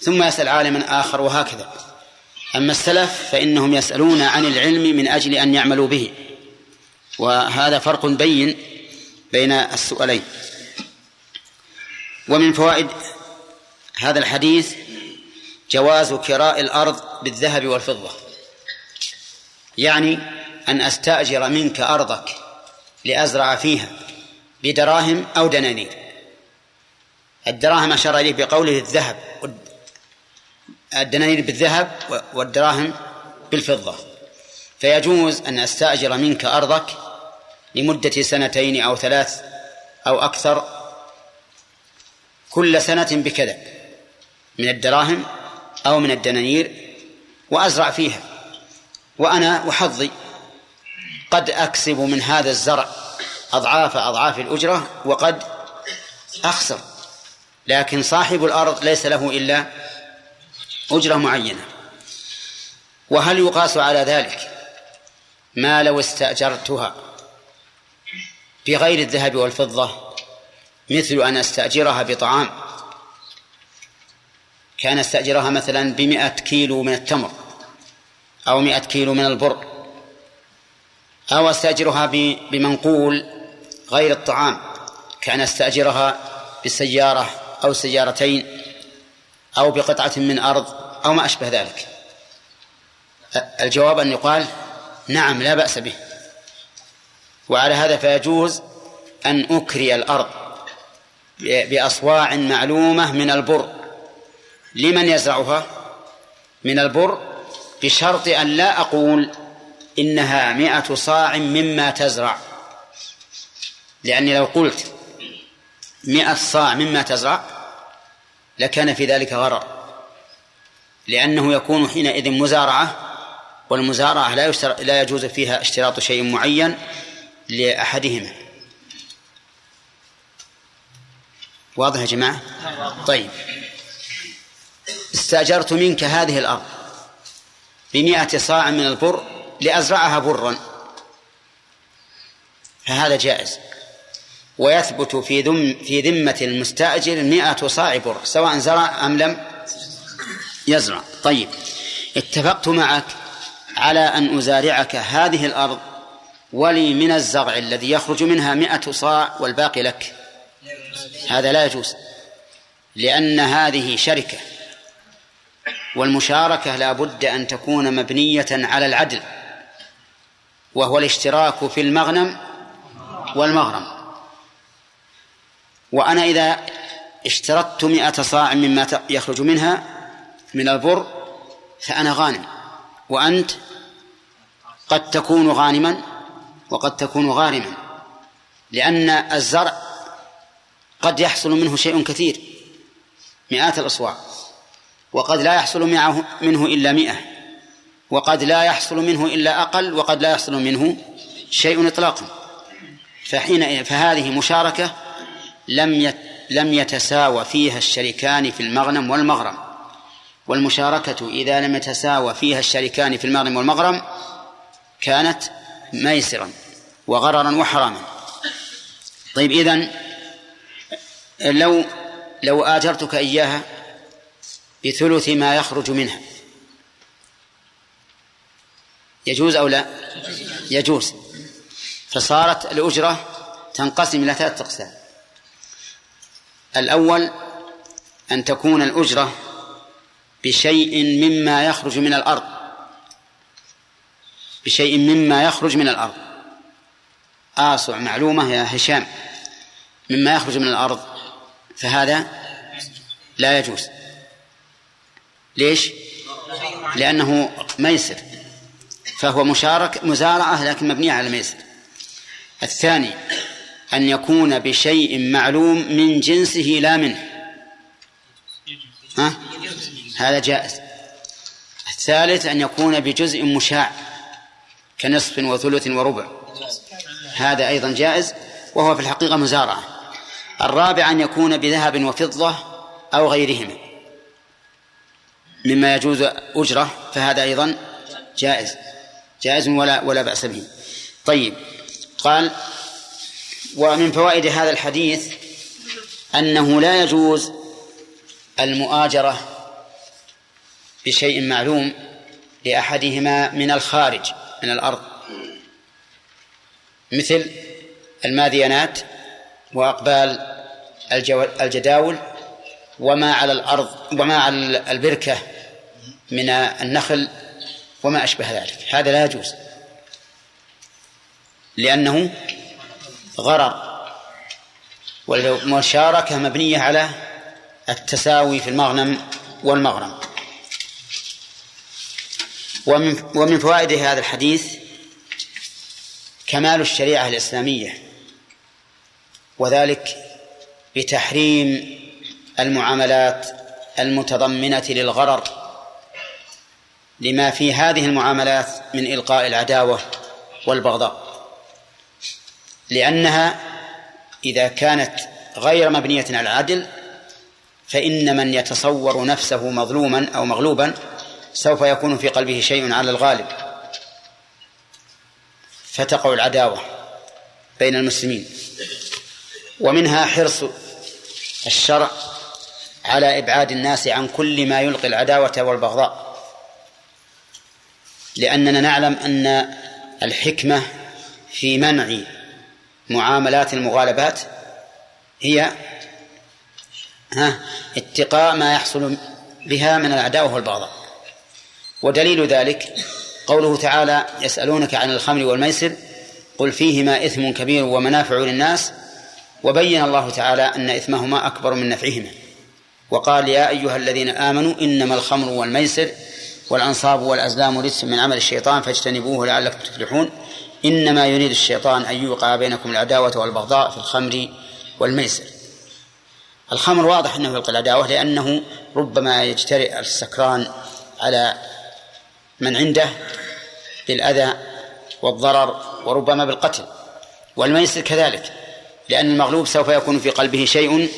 ثم يسأل عالما آخر وهكذا. أما السلف فإنهم يسألون عن العلم من أجل أن يعملوا به. وهذا فرق بين بين السؤالين. ومن فوائد هذا الحديث جواز كراء الأرض بالذهب والفضة. يعني أن أستأجر منك أرضك لأزرع فيها. بدراهم أو دنانير. الدراهم أشار إليه بقوله الذهب الدنانير بالذهب والدراهم بالفضة. فيجوز أن أستأجر منك أرضك لمدة سنتين أو ثلاث أو أكثر كل سنة بكذا من الدراهم أو من الدنانير وأزرع فيها. وأنا وحظي قد أكسب من هذا الزرع أضعاف أضعاف الأجرة وقد أخسر. لكن صاحب الأرض ليس له إلا أجرة معينة. وهل يقاس على ذلك ما لو استأجرتها بغير الذهب والفضة مثل أن أستأجرها بطعام؟ كان أستأجرها مثلا بمئة كيلو من التمر أو مئة كيلو من البر. أو أستأجرها بمنقول غير الطعام كان استأجرها بسيارة أو سيارتين أو بقطعة من أرض أو ما أشبه ذلك. الجواب أن يقال نعم لا بأس به. وعلى هذا فيجوز أن أكري الأرض بأصواع معلومة من البر. لمن يزرعها؟ من البر بشرط أن لا أقول إنها مئة صاع مما تزرع. لأني لو قلت مئة صاع مما تزرع لكان في ذلك غرر لأنه يكون حينئذ مزارعة والمزارعة لا, لا يجوز فيها اشتراط شيء معين لأحدهما. واضح يا جماعة؟ طيب. استأجرت منك هذه الأرض بمئة صاع من البر لأزرعها برا. فهذا جائز. ويثبت في ذم في ذمة المستأجر مئة صاع بر سواء زرع أم لم يزرع. طيب اتفقت معك على أن أزارعك هذه الأرض ولي من الزرع الذي يخرج منها مئة صاع والباقي لك. هذا لا يجوز لأن هذه شركة والمشاركة لا بد أن تكون مبنية على العدل وهو الاشتراك في المغنم والمغرم. وأنا إذا اشترطت مئة صاع مما يخرج منها من البر فأنا غانم. وأنت قد تكون غانما وقد تكون غارما لأن الزرع قد يحصل منه شيء كثير مئات الأصواع وقد لا يحصل معه منه إلا مئة وقد لا يحصل منه إلا أقل وقد لا يحصل منه شيء إطلاقا. فحين فهذه مشاركة لم لم يتساوى فيها الشريكان في المغنم والمغرم. والمشاركة إذا لم يتساوى فيها الشريكان في المغنم والمغرم كانت ميسرا وغررا وحراما. طيب إذن لو لو آجرتك إياها بثلث ما يخرج منها يجوز أو لا؟ يجوز. فصارت الأجرة تنقسم إلى ثلاثة أقسام. الأول أن تكون الأجرة بشيء مما يخرج من الأرض. بشيء مما يخرج من الأرض. آصع معلومة يا هشام. مما يخرج من الأرض. فهذا لا يجوز. ليش؟ لأنه ميسر. فهو مشارك مزارعة لكن مبنية على الميسر الثاني أن يكون بشيء معلوم من جنسه لا منه. ها؟ هذا جائز. الثالث أن يكون بجزء مشاع كنصف وثلث وربع. هذا أيضا جائز وهو في الحقيقة مزارعة. الرابع أن يكون بذهب وفضة أو غيرهما. مما يجوز أجرة فهذا أيضا جائز. جائز ولا ولا بأس به. طيب قال ومن فوائد هذا الحديث أنه لا يجوز المؤاجرة بشيء معلوم لأحدهما من الخارج من الأرض. مثل الماديانات وأقبال الجداول وما على الأرض وما على البركة من النخل وما أشبه ذلك. هذا لا يجوز. لأنه غرر. والمشاركة مبنية على التساوي في المغنم والمغرم. ومن ومن فوائد هذا الحديث كمال الشريعة الإسلامية وذلك بتحريم المعاملات المتضمنة للغرر لما في هذه المعاملات من إلقاء العداوة والبغضاء. لأنها إذا كانت غير مبنية على العدل فإن من يتصور نفسه مظلوما أو مغلوبا سوف يكون في قلبه شيء على الغالب. فتقع العداوة بين المسلمين. ومنها حرص الشرع على إبعاد الناس عن كل ما يلقي العداوة والبغضاء. لأننا نعلم أن الحكمة في منع معاملات المغالبات هي ها اتقاء ما يحصل بها من العداوة والبغضاء. ودليل ذلك قوله تعالى يسألونك عن الخمر والميسر قل فيهما إثم كبير ومنافع للناس. وبين الله تعالى أن إثمهما أكبر من نفعهما. وقال يا أيها الذين آمنوا إنما الخمر والميسر والأنصاب والأزلام رجس من عمل الشيطان فاجتنبوه لعلكم تفلحون. إنما يريد الشيطان أن يوقع بينكم العداوة والبغضاء في الخمر والميسر. الخمر واضح أنه يلقي العداوة لأنه ربما يجترئ السكران على من عنده بالأذى والضرر وربما بالقتل. والميسر كذلك لأن المغلوب سوف يكون في قلبه شيء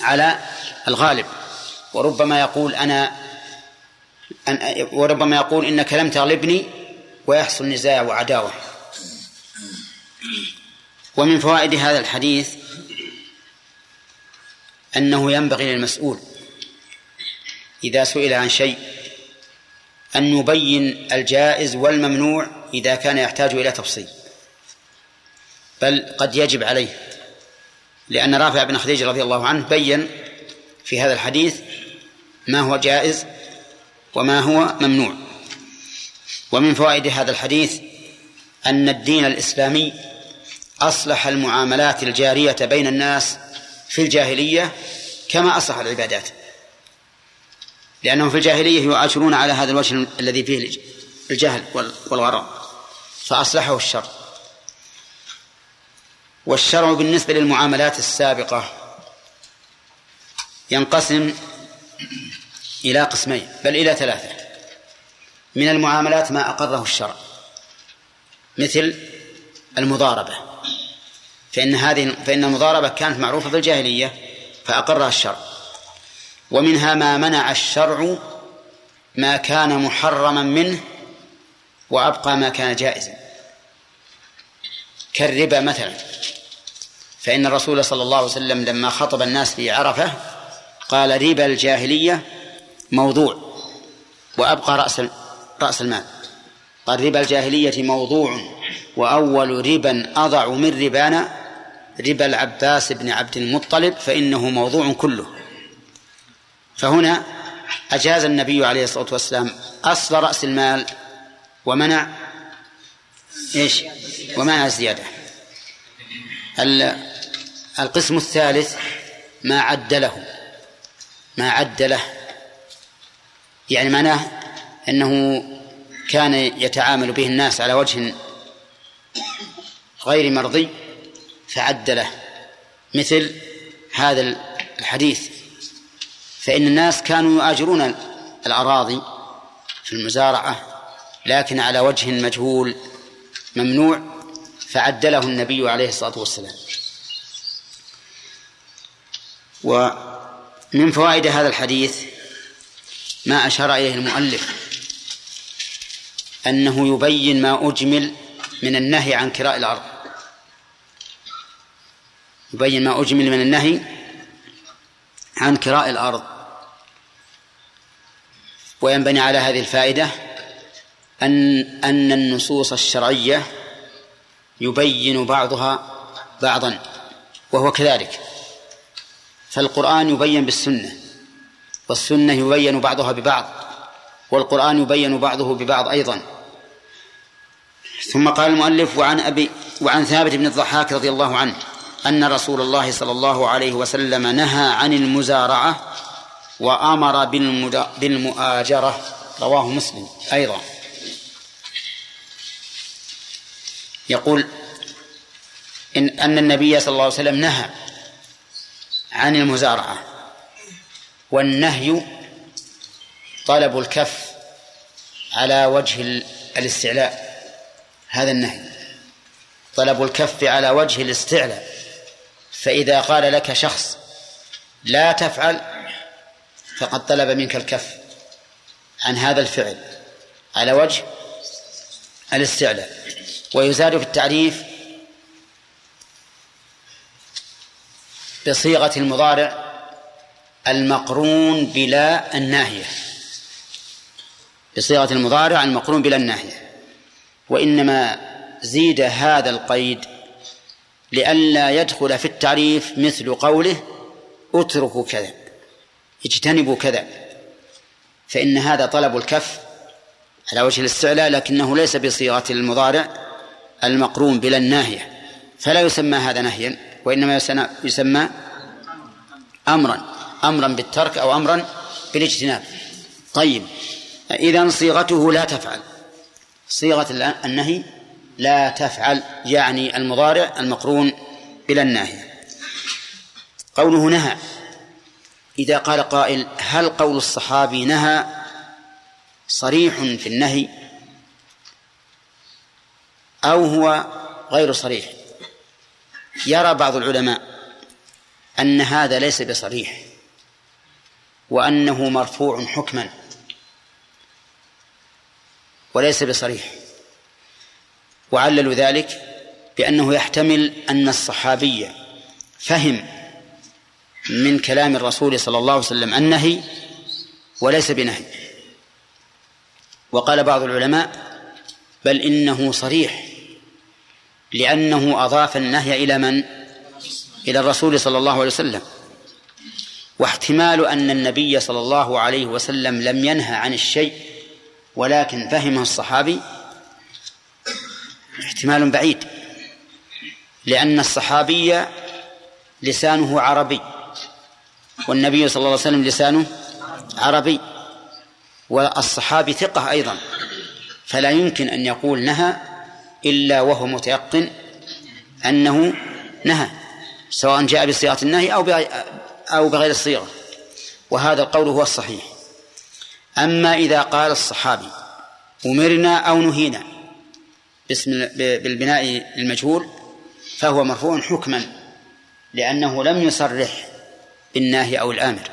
على الغالب. وربما يقول أنا أن وربما يقول إنك لم تغلبني ويحصل نزاع وعداوة. ومن فوائد هذا الحديث أنه ينبغي للمسؤول إذا سئل عن شيء أن يبين الجائز والممنوع إذا كان يحتاج إلى تفصيل. بل قد يجب عليه لأن رافع بن خديجة رضي الله عنه بين في هذا الحديث ما هو جائز وما هو ممنوع. ومن فوائد هذا الحديث أن الدين الإسلامي أصلح المعاملات الجارية بين الناس في الجاهلية كما أصلح العبادات. لأنهم في الجاهلية يعاشرون على هذا الوجه الذي فيه الجهل والغرام. فأصلحه الشر. والشرع بالنسبة للمعاملات السابقة ينقسم إلى قسمين بل إلى ثلاثة. من المعاملات ما أقره الشرع مثل المضاربة. فإن هذه فإن المضاربة كانت معروفة في الجاهلية فأقرها الشرع. ومنها ما منع الشرع ما كان محرما منه وأبقى ما كان جائزا. كالربا مثلا. فإن الرسول صلى الله عليه وسلم لما خطب الناس في عرفة قال ربا الجاهلية موضوع وأبقى رأس رأس المال. قال ربا الجاهلية موضوع وأول ربا أضع من ربانا ربا العباس بن عبد المطلب فإنه موضوع كله. فهنا أجاز النبي عليه الصلاة والسلام أصل رأس المال ومنع إيش؟ ومنع الزيادة القسم الثالث ما عد له. ما عد له. يعني معناه أنه كان يتعامل به الناس على وجه غير مرضي فعدله مثل هذا الحديث. فإن الناس كانوا يؤاجرون الأراضي في المزارعة لكن على وجه مجهول ممنوع فعدله النبي عليه الصلاة والسلام. ومن فوائد هذا الحديث ما أشار إليه المؤلف أنه يبين ما أجمل من النهي عن كراء الأرض. يبين ما أجمل من النهي عن كراء الأرض. وينبني على هذه الفائدة أن أن النصوص الشرعية يبين بعضها بعضا وهو كذلك. فالقرآن يبين بالسنة والسنة يبين بعضها ببعض والقرآن يبين بعضه ببعض أيضا. ثم قال المؤلف وعن أبي وعن ثابت بن الضحاك رضي الله عنه أن رسول الله صلى الله عليه وسلم نهى عن المزارعة وأمر بالمؤاجرة. رواه مسلم أيضا. يقول إن أن النبي صلى الله عليه وسلم نهى عن المزارعة والنهي طلب الكف على وجه الاستعلاء. هذا النهي. طلب الكف على وجه الاستعلاء. فإذا قال لك شخص لا تفعل فقد طلب منك الكف عن هذا الفعل على وجه الاستعلاء. ويزاد في التعريف بصيغة المضارع المقرون بلا الناهية. بصيغة المضارع المقرون بلا الناهية. وإنما زيد هذا القيد لئلا يدخل في التعريف مثل قوله اتركوا كذا اجتنبوا كذا. فإن هذا طلب الكف على وجه الاستعلاء لكنه ليس بصيغة المضارع المقرون بلا الناهية. فلا يسمى هذا نهيا وإنما يسمى أمرا أمرا بالترك أو أمرا بالاجتناب. طيب إذا صيغته لا تفعل. صيغة النهي لا تفعل يعني المضارع المقرون بلا الناهية قوله نهى إذا قال قائل هل قول الصحابي نهى؟ صريح في النهي أو هو غير صريح. يرى بعض العلماء أن هذا ليس بصريح وأنه مرفوع حكما. وليس بصريح. وعللوا ذلك بأنه يحتمل أن الصحابي فهم من كلام الرسول صلى الله عليه وسلم النهي وليس بنهي. وقال بعض العلماء بل إنه صريح لأنه أضاف النهي إلى من؟ إلى الرسول صلى الله عليه وسلم. واحتمال أن النبي صلى الله عليه وسلم لم ينهى عن الشيء ولكن فهمه الصحابي احتمال بعيد لأن الصحابي لسانه عربي والنبي صلى الله عليه وسلم لسانه عربي والصحابي ثقة أيضا فلا يمكن أن يقول نهى إلا وهو متيقن أنه نهى سواء جاء بصيغة النهي أو أو بغير الصيغة وهذا القول هو الصحيح. أما إذا قال الصحابي أمرنا أو نهينا باسم بالبناء المجهول فهو مرفوع حكما لأنه لم يصرح بالناهي أو الآمر.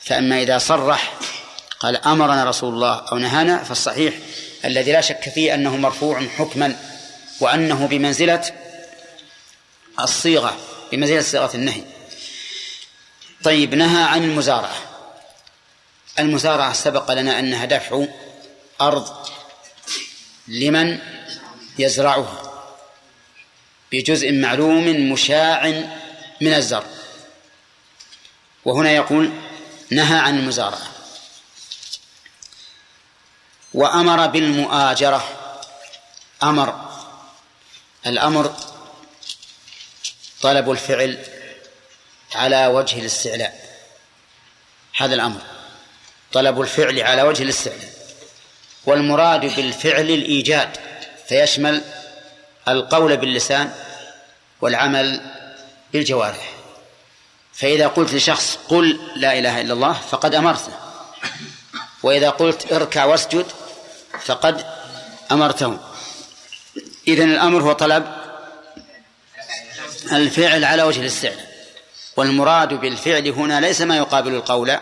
فأما إذا صرح قال أمرنا رسول الله أو نهانا فالصحيح الذي لا شك فيه أنه مرفوع حكما وأنه بمنزلة الصيغة بمنزلة صيغة النهي. طيب نهى عن المزارعة. المزارعة سبق لنا أنها دفع أرض لمن يزرعها بجزء معلوم مشاع من الزرع. وهنا يقول نهى عن المزارعة. وأمر بالمؤاجرة. أمر. الأمر طلب الفعل على وجه الاستعلاء. هذا الأمر. طلب الفعل على وجه الاستعلاء والمراد بالفعل الإيجاد فيشمل القول باللسان والعمل بالجوارح. فإذا قلت لشخص قل لا إله إلا الله فقد أمرته وإذا قلت اركع واسجد فقد أمرته. إذن الأمر هو طلب الفعل على وجه الاستعلاء والمراد بالفعل هنا ليس ما يقابل القول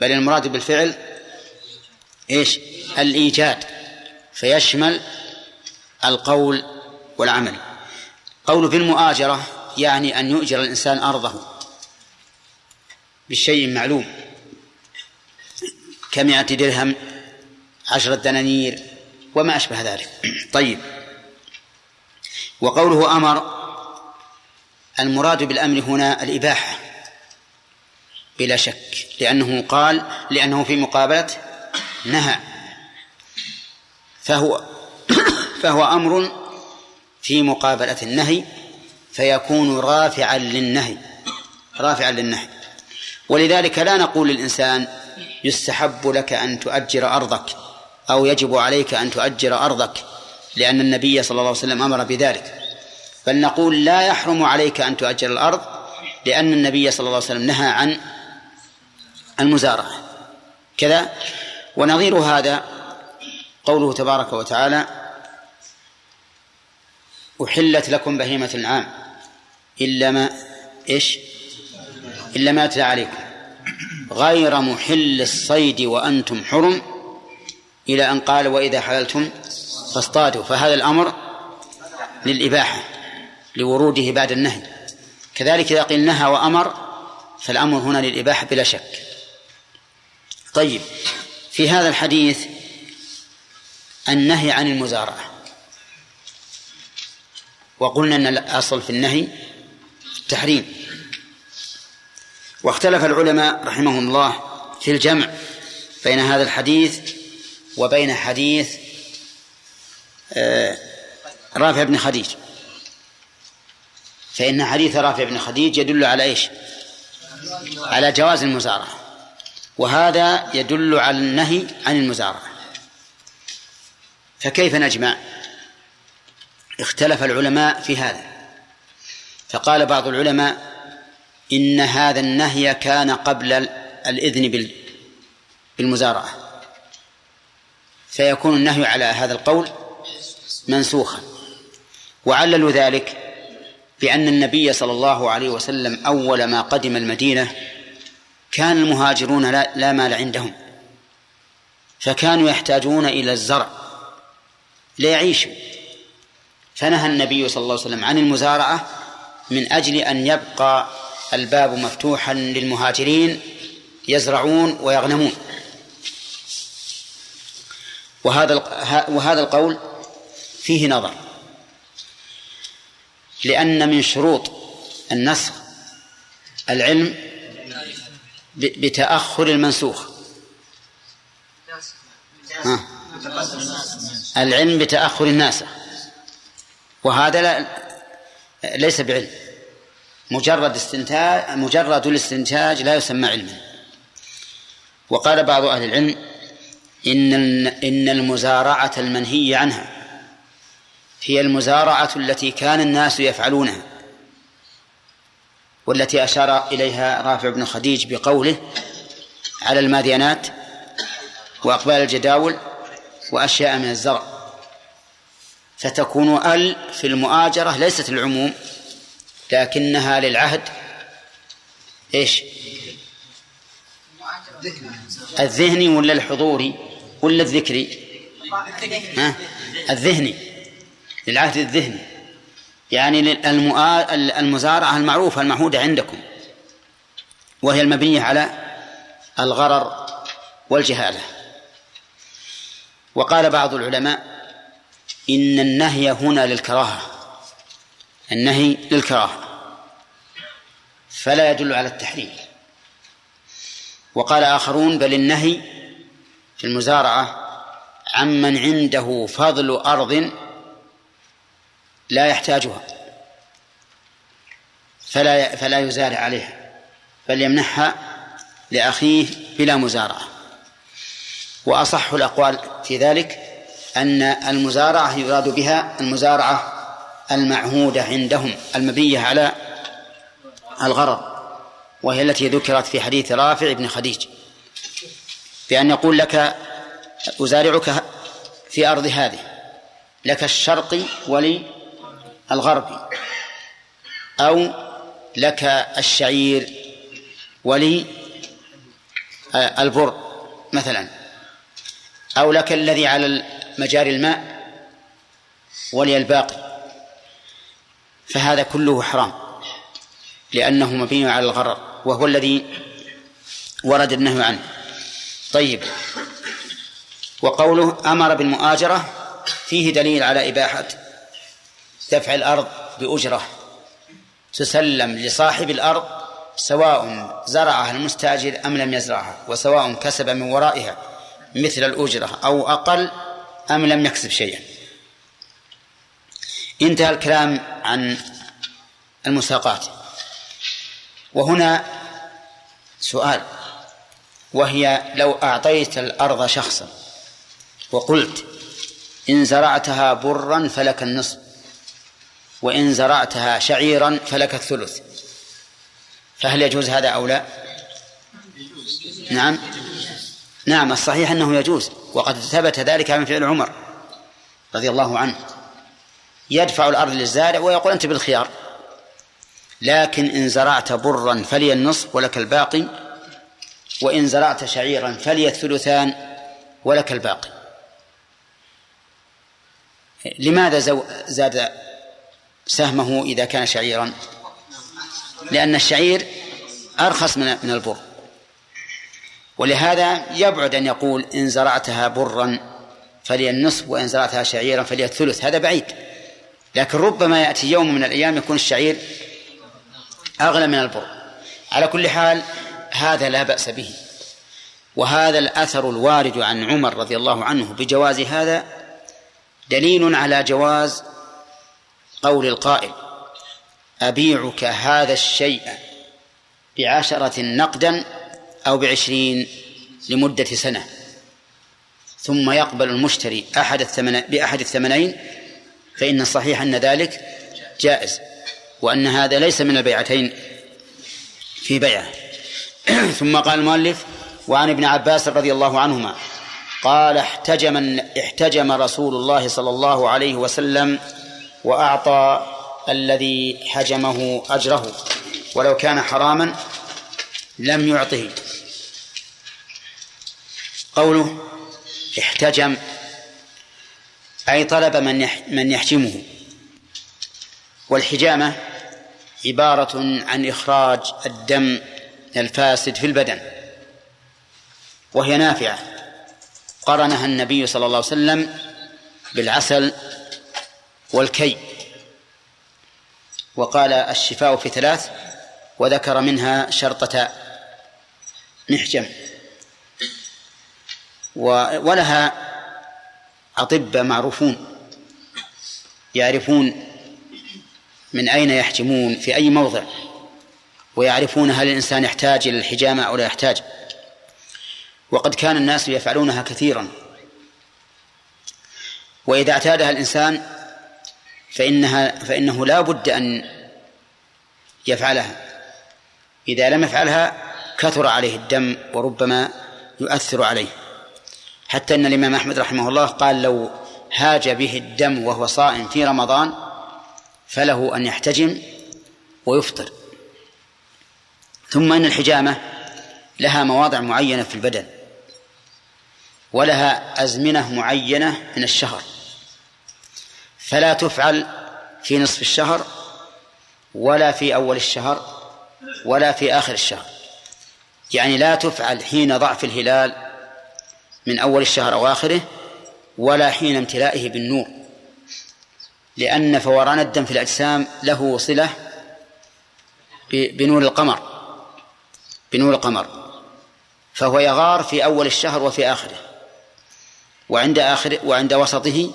بل المراد بالفعل إيش؟ الإيجاد فيشمل القول والعمل. قول في المؤاجرة يعني أن يؤجر الإنسان أرضه بالشيء معلوم كمئة درهم عشرة دنانير وما أشبه ذلك. طيب. وقوله أمر المراد بالأمر هنا الإباحة. بلا شك. لأنه قال لأنه في مقابلة نهى. فهو فهو أمر في مقابلة النهي فيكون رافعا للنهي. رافعا للنهي. ولذلك لا نقول للإنسان يستحب لك أن تؤجر أرضك أو يجب عليك أن تؤجر أرضك لأن النبي صلى الله عليه وسلم أمر بذلك. بل نقول لا يحرم عليك أن تؤجر الأرض لأن النبي صلى الله عليه وسلم نهى عن المزارعة. كذا. ونظير هذا قوله تبارك وتعالى أحلت لكم بهيمة العام إلا ما إيش؟ إلا ما يتلى عليكم. غير محل الصيد وأنتم حرم إلى أن قال وإذا حللتم فاصطادوا. فهذا الأمر للإباحة لوروده بعد النهي. كذلك إذا قيل نهى وأمر فالأمر هنا للإباحة بلا شك. طيب في هذا الحديث النهي عن المزارعة. وقلنا أن الأصل في النهي التحريم. واختلف العلماء رحمهم الله في الجمع بين هذا الحديث وبين حديث آه، رافع بن خديج. فإن حديث رافع بن خديج يدل على إيش؟ على جواز المزارعة. وهذا يدل على النهي عن المزارعة. فكيف نجمع؟ اختلف العلماء في هذا. فقال بعض العلماء إن هذا النهي كان قبل الإذن بالمزارعة. فيكون النهي على هذا القول منسوخا. وعللوا ذلك بأن النبي صلى الله عليه وسلم أول ما قدم المدينة كان المهاجرون لا, لا مال عندهم فكانوا يحتاجون إلى الزرع ليعيشوا. فنهى النبي صلى الله عليه وسلم عن المزارعة من أجل أن يبقى الباب مفتوحا للمهاجرين يزرعون ويغنمون. وهذا وهذا القول فيه نظر لأن من شروط النسخ العلم بتأخر المنسوخ. ها. العلم بتأخر الناسخ وهذا لا ليس بعلم. مجرد استنتاج مجرد الاستنتاج لا يسمى علما. وقال بعض أهل العلم إن إن المزارعة المنهي عنها هي المزارعة التي كان الناس يفعلونها. والتي أشار إليها رافع بن خديج بقوله على الماديانات وأقبال الجداول وأشياء من الزرع. فتكون ال في المؤاجرة ليست العموم لكنها للعهد إيش؟ الذهني ولا الحضوري ولا الذكري؟ ها؟ الذهني للعهد الذهني. يعني المزارعة المعروفة المعهودة عندكم وهي المبنية على الغرر والجهالة. وقال بعض العلماء إن النهي هنا للكراهة النهي للكراهة فلا يدل على التحريم وقال آخرون بل النهي في المزارعة عمن عنده فضل أرض لا يحتاجها. فلا فلا يزارع عليها. بل يمنحها لأخيه بلا مزارعة. وأصح الأقوال في ذلك أن المزارعة يراد بها المزارعة المعهودة عندهم المبنية على الغرض وهي التي ذكرت في حديث رافع بن خديج بأن يقول لك أزارعك في أرض هذه لك الشرقي ولي الغربي أو لك الشعير ولي آه، البر مثلا أو لك الذي على مجاري الماء ولي الباقي. فهذا كله حرام لأنه مبني على الغرر وهو الذي ورد النهي عنه. طيب وقوله أمر بالمؤاجرة فيه دليل على إباحة دفع الأرض بأجرة. تسلم لصاحب الأرض سواء زرعها المستاجر أم لم يزرعها وسواء كسب من ورائها مثل الأجرة أو أقل أم لم يكسب شيئا. انتهى الكلام عن المساقات. وهنا سؤال. وهي لو أعطيت الأرض شخصا وقلت إن زرعتها برا فلك النصف وإن زرعتها شعيرا فلك الثلث. فهل يجوز هذا أو لا؟ نعم. نعم الصحيح أنه يجوز وقد ثبت ذلك من فعل عمر رضي الله عنه. يدفع الأرض للزارع ويقول أنت بالخيار. لكن إن زرعت برا فلي النصف ولك الباقي وإن زرعت شعيرا فلي الثلثان ولك الباقي. لماذا زاد سهمه إذا كان شعيرا. لأن الشعير أرخص من من البر. ولهذا يبعد أن يقول إن زرعتها برا فلي النصف وإن زرعتها شعيرا فلي الثلث هذا بعيد. لكن ربما يأتي يوم من الأيام يكون الشعير أغلى من البر. على كل حال هذا لا بأس به. وهذا الأثر الوارد عن عمر رضي الله عنه بجواز هذا دليل على جواز قول القائل أبيعك هذا الشيء بعشرة نقدا أو بعشرين لمدة سنة. ثم يقبل المشتري أحد الثمن بأحد الثمنين فإن الصحيح أن ذلك جائز وأن هذا ليس من البيعتين في بيعه. ثم قال المؤلف وعن ابن عباس رضي الله عنهما قال احتجم احتجم رسول الله صلى الله عليه وسلم وأعطى الذي حجمه أجره ولو كان حراما لم يعطه. قوله احتجم أي طلب من من يحجمه. والحجامة عبارة عن إخراج الدم الفاسد في البدن وهي نافعة. قرنها النبي صلى الله عليه وسلم بالعسل والكي. وقال الشفاء في ثلاث وذكر منها شرطة محجم. ولها أطباء معروفون يعرفون من أين يحجمون في أي موضع ويعرفون هل الإنسان يحتاج إلى الحجامة أو لا يحتاج. وقد كان الناس يفعلونها كثيرا. وإذا اعتادها الإنسان فإنها فإنه لا بد أن يفعلها. إذا لم يفعلها كثر عليه الدم وربما يؤثر عليه. حتى أن الإمام أحمد رحمه الله قال لو هاج به الدم وهو صائم في رمضان فله أن يحتجم ويفطر. ثم أن الحجامة لها مواضع معينة في البدن ولها أزمنة معينة من الشهر. فلا تفعل في نصف الشهر ولا في أول الشهر ولا في آخر الشهر. يعني لا تفعل حين ضعف الهلال من أول الشهر أو آخره ولا حين امتلائه بالنور لأن فوران الدم في الأجسام له صلة بنور القمر بنور القمر. فهو يغار في أول الشهر وفي آخره وعند آخر وعند وسطه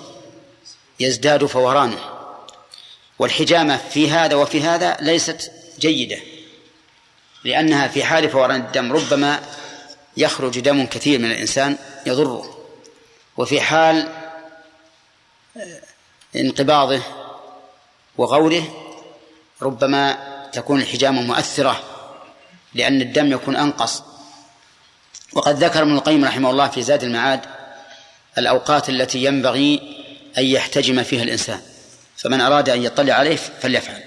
يزداد فورانه. والحجامة في هذا وفي هذا ليست جيدة لأنها في حال فوران الدم ربما يخرج دم كثير من الإنسان يضره. وفي حال انقباضه وغوره ربما تكون الحجامة مؤثرة لأن الدم يكون أنقص. وقد ذكر ابن القيم رحمه الله في زاد المعاد الأوقات التي ينبغي أن يحتجم فيها الإنسان. فمن أراد أن يطلع عليه فليفعل.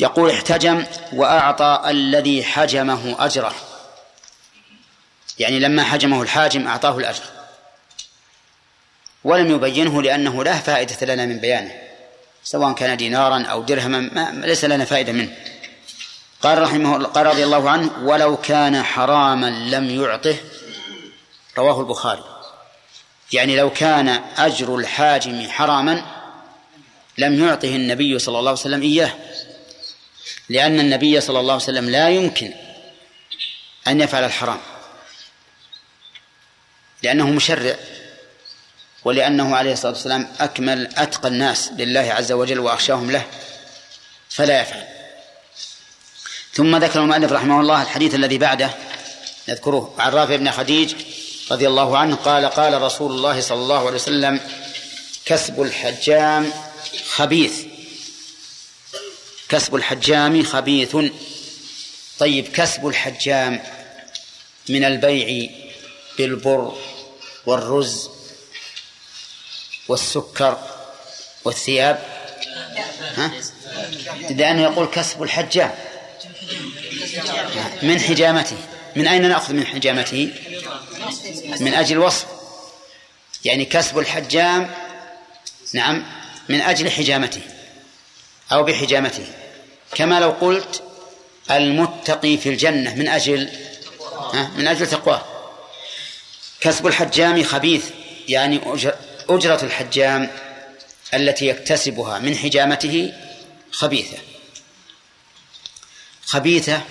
يقول احتجم وأعطى الذي حجمه أجره. يعني لما حجمه الحاجم أعطاه الأجر. ولم يبينه لأنه لا فائدة لنا من بيانه. سواء كان دينارا أو درهما ما ليس لنا فائدة منه. قال رحمه قال رضي الله عنه ولو كان حراما لم يعطه. رواه البخاري. يعني لو كان أجر الحاجم حراما لم يعطه النبي صلى الله عليه وسلم إياه لأن النبي صلى الله عليه وسلم لا يمكن أن يفعل الحرام لأنه مشرع ولأنه عليه الصلاة والسلام أكمل أتقى الناس لله عز وجل وأخشاهم له فلا يفعل. ثم ذكر المؤلف رحمه الله الحديث الذي بعده نذكره عن رافع بن خديج رضي الله عنه قال قال رسول الله صلى الله عليه وسلم كسب الحجام خبيث. كسب الحجام خبيث. طيب كسب الحجام من البيع بالبر والرز والسكر والثياب؟ ها؟ لأنه يقول كسب الحجام. من حجامته؟ من أين نأخذ من حجامته؟ من أجل الوصف يعني كسب الحجام نعم من أجل حجامته أو بحجامته. كما لو قلت المتقي في الجنة من أجل من أجل تقواه. كسب الحجام خبيث يعني أجرة الحجام التي يكتسبها من حجامته خبيثة. خبيثة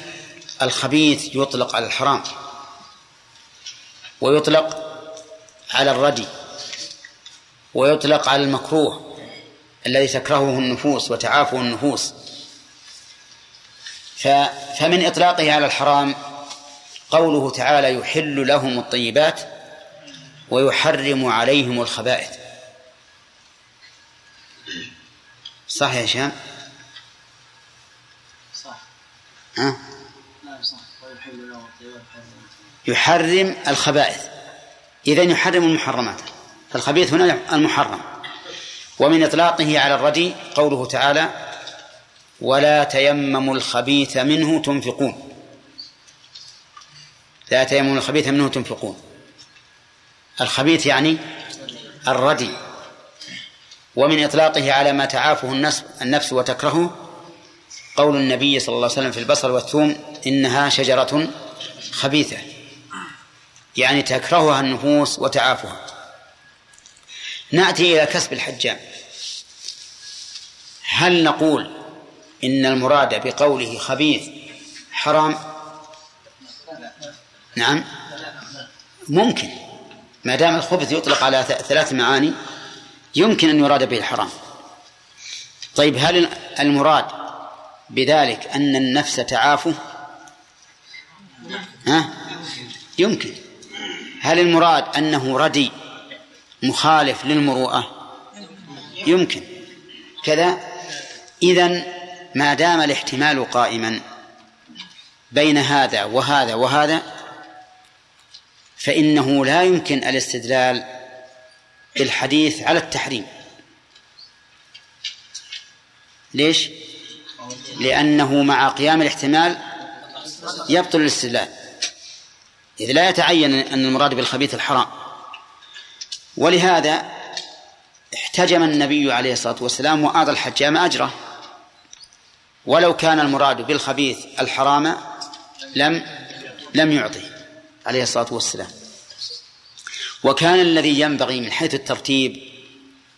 الخبيث يطلق على الحرام ويطلق على الردي ويطلق على المكروه الذي تكرهه النفوس وتعافه النفوس فمن إطلاقه على الحرام قوله تعالى يحل لهم الطيبات ويحرم عليهم الخبائث صح يا هشام؟ صح ها صح ويحل لهم الطيبات يحرم الخبائث. إذا يحرم المحرمات. فالخبيث هنا المحرم. ومن إطلاقه على الردي قوله تعالى ولا تيمموا الخبيث منه تنفقون. لا تيمموا الخبيث منه تنفقون. الخبيث يعني الردي. ومن إطلاقه على ما تعافه النفس, النفس وتكرهه قول النبي صلى الله عليه وسلم في البصل والثوم إنها شجرة خبيثة. يعني تكرهها النفوس وتعافها. نأتي إلى كسب الحجام. هل نقول إن المراد بقوله خبيث حرام؟ نعم. ممكن. ما دام الخبث يطلق على ثلاث معاني يمكن أن يراد به الحرام. طيب هل المراد بذلك أن النفس تعافه؟ ها؟ يمكن. هل المراد أنه ردي مخالف للمروءة؟ يمكن. كذا. إذن ما دام الاحتمال قائما بين هذا وهذا وهذا فإنه لا يمكن الاستدلال بالحديث على التحريم. ليش؟ لأنه مع قيام الاحتمال يبطل الاستدلال. إذ لا يتعين أن المراد بالخبيث الحرام. ولهذا احتجم النبي عليه الصلاة والسلام وأعطى الحجام أجره. ولو كان المراد بالخبيث الحرام لم لم يعطه عليه الصلاة والسلام. وكان الذي ينبغي من حيث الترتيب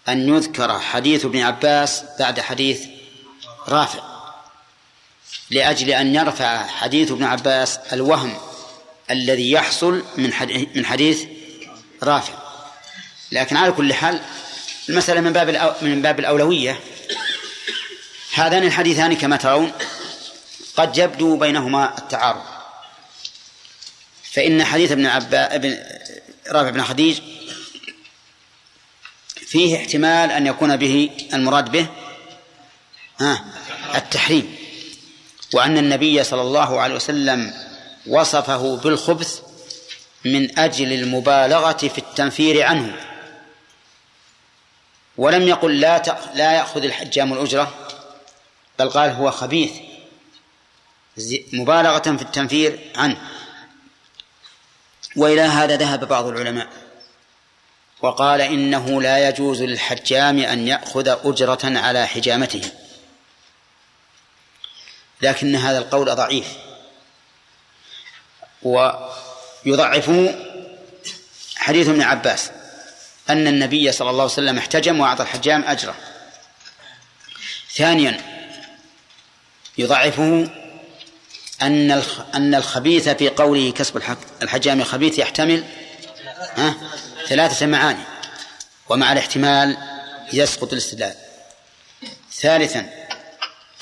أن يذكر حديث ابن عباس بعد حديث رافع. لأجل أن يرفع حديث ابن عباس الوهم الذي يحصل من حديث من حديث رافع. لكن على كل حال المسألة من باب من باب الأولوية. هذان الحديثان كما ترون قد يبدو بينهما التعارض. فإن حديث ابن عبا ابن رافع بن خديج فيه احتمال أن يكون به المراد به التحريم. وأن النبي صلى الله عليه وسلم وصفه بالخبث من أجل المبالغة في التنفير عنه. ولم يقل لا لا يأخذ الحجام الأجرة بل قال هو خبيث مبالغة في التنفير عنه. وإلى هذا ذهب بعض العلماء وقال إنه لا يجوز للحجام أن يأخذ أجرة على حجامته. لكن هذا القول ضعيف. ويضعفه حديث ابن عباس أن النبي صلى الله عليه وسلم احتجم وأعطى الحجام أجره ثانيا يضعفه أن أن الخبيث في قوله كسب الحجام خبيث يحتمل ها؟ ثلاثة معاني ومع الاحتمال يسقط الاستدلال. ثالثا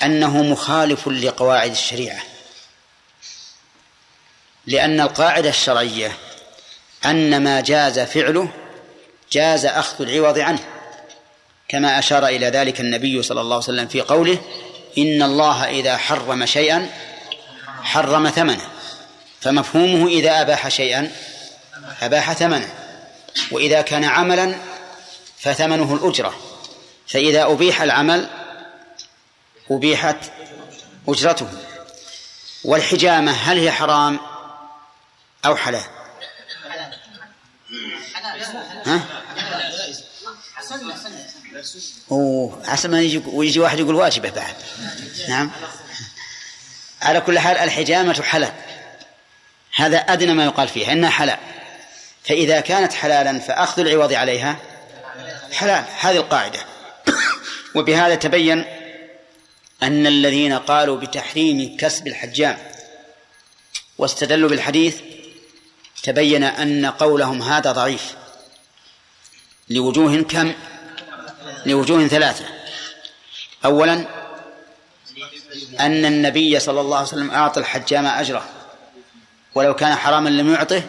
أنه مخالف لقواعد الشريعة. لأن القاعدة الشرعية أن ما جاز فعله جاز أخذ العوض عنه. كما أشار إلى ذلك النبي صلى الله عليه وسلم في قوله إن الله إذا حرم شيئا حرم ثمنه. فمفهومه إذا أباح شيئا أباح ثمنه. وإذا كان عملا فثمنه الأجرة. فإذا أبيح العمل أبيحت أجرته. والحجامة هل هي حرام أو حلال؟ ها؟ أوه عسى ما يجي ويجي واحد يقول واجبة بعد. نعم. على كل حال الحجامة حلال. هذا أدنى ما يقال فيها إنها حلال. فإذا كانت حلالا فأخذ العوض عليها حلال. هذه القاعدة. وبهذا تبين أن الذين قالوا بتحريم كسب الحجام واستدلوا بالحديث تبين أن قولهم هذا ضعيف. لوجوه كم؟ لوجوه ثلاثة. أولا أن النبي صلى الله عليه وسلم أعطى الحجام أجره. ولو كان حراما لم يعطه.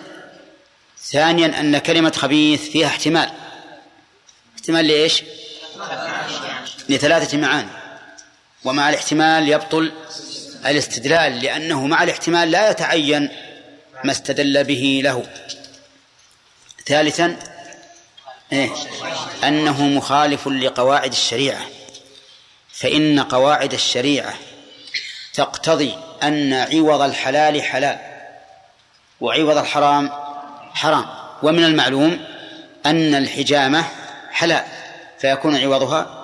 ثانيا أن كلمة خبيث فيها احتمال. احتمال لإيش؟ لثلاثة معاني. ومع الاحتمال يبطل الاستدلال لأنه مع الاحتمال لا يتعين ما استدل به له ثالثا إيه؟ أنه مخالف لقواعد الشريعة فإن قواعد الشريعة تقتضي أن عوض الحلال حلال وعوض الحرام حرام ومن المعلوم أن الحجامة حلال فيكون عوضها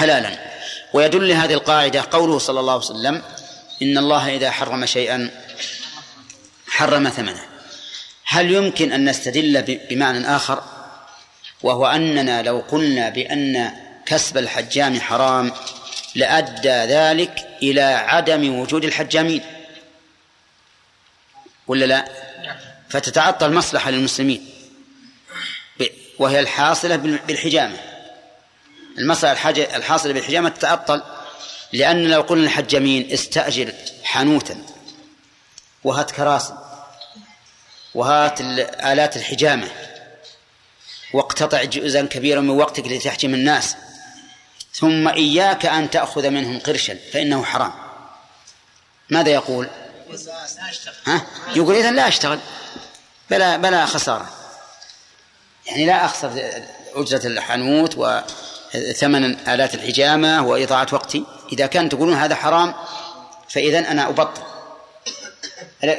حلالا. ويدل لهذه القاعدة قوله صلى الله عليه وسلم إن الله إذا حرم شيئا حرم ثمنه. هل يمكن أن نستدل بمعنى آخر؟ وهو أننا لو قلنا بأن كسب الحجام حرام لأدى ذلك إلى عدم وجود الحجامين. ولا لا؟ فتتعطل مصلحة للمسلمين وهي الحاصلة بالحجامة. المصلحة الحاصلة بالحجامة تتعطل لأن لو قلنا الحجامين استأجر حانوتا وهات كراسي وهات آلات الحجامة واقتطع جزءا كبيرا من وقتك لتحجم الناس ثم إياك أن تأخذ منهم قرشا فإنه حرام. ماذا يقول؟ ها؟ يقول إذن لا أشتغل بلا بلا خسارة. يعني لا أخسر أجرة الحانوت وثمن آلات الحجامة وإضاعة وقتي. إذا كان تقولون هذا حرام فإذا أنا أبطل.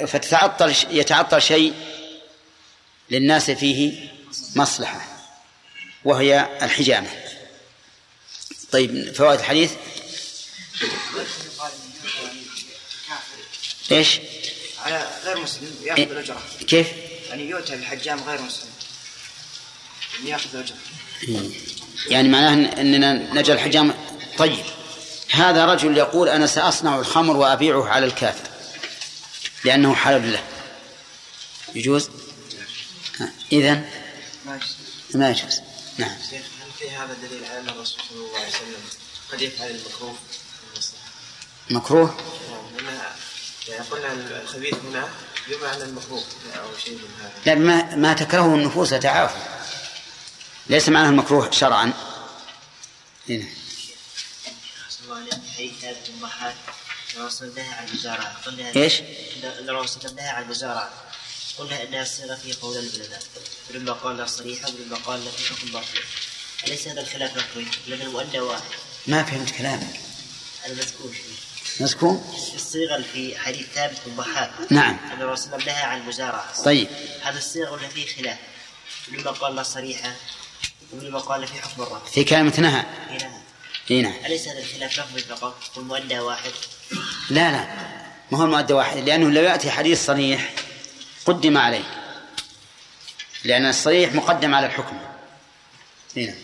فتتعطل يتعطل شيء للناس فيه مصلحة وهي الحجامة. طيب فوائد الحديث؟ إيش؟ على غير مسلم يأخذ الأجرة. كيف؟ يعني يؤتى بالحجام غير مسلم يأخذ الأجرة. يعني معناه إننا نجعل الحجام طيب. هذا رجل يقول أنا سأصنع الخمر وأبيعه على الكافر لأنه حلال له. يجوز؟ اذا ما يجوز. ما يجوز. نعم. هل في هذا دليل على أن الرسول صلى الله عليه وسلم قد يفعل المكروه؟ مكروه؟ نعم يعني قلنا الخبيث هنا بمعنى المكروه أو شيء من هذا. لا ما ما تكرهه النفوس تعافى ليس معناه المكروه شرعا. هنا الرسول نهى عن المزارعة قلنا المزارعة أنها الصيغة في قول العلماء ولما قال لها صريحة ولما قال لها في حكم باطل أليس هذا الخلاف مكروه؟ لأن المؤدى واحد ما فهمت كلامك. المذكور الصيغة اللي في حديث ثابت بن ضحاك نعم. أن الرسول نهى عن المزارعة طيب. هذا الصيغة قلنا فيه خلاف. ولما قال لها في حكم الرفع في كلمة نهى. اي نعم أليس هذا الخلاف لفظي فقط والمؤدى واحد؟ لا لا. ما هو المؤدى واحد؟ لأنه لو يأتي حديث صريح قدم عليه. لأن الصريح مقدم على الحكم. هنا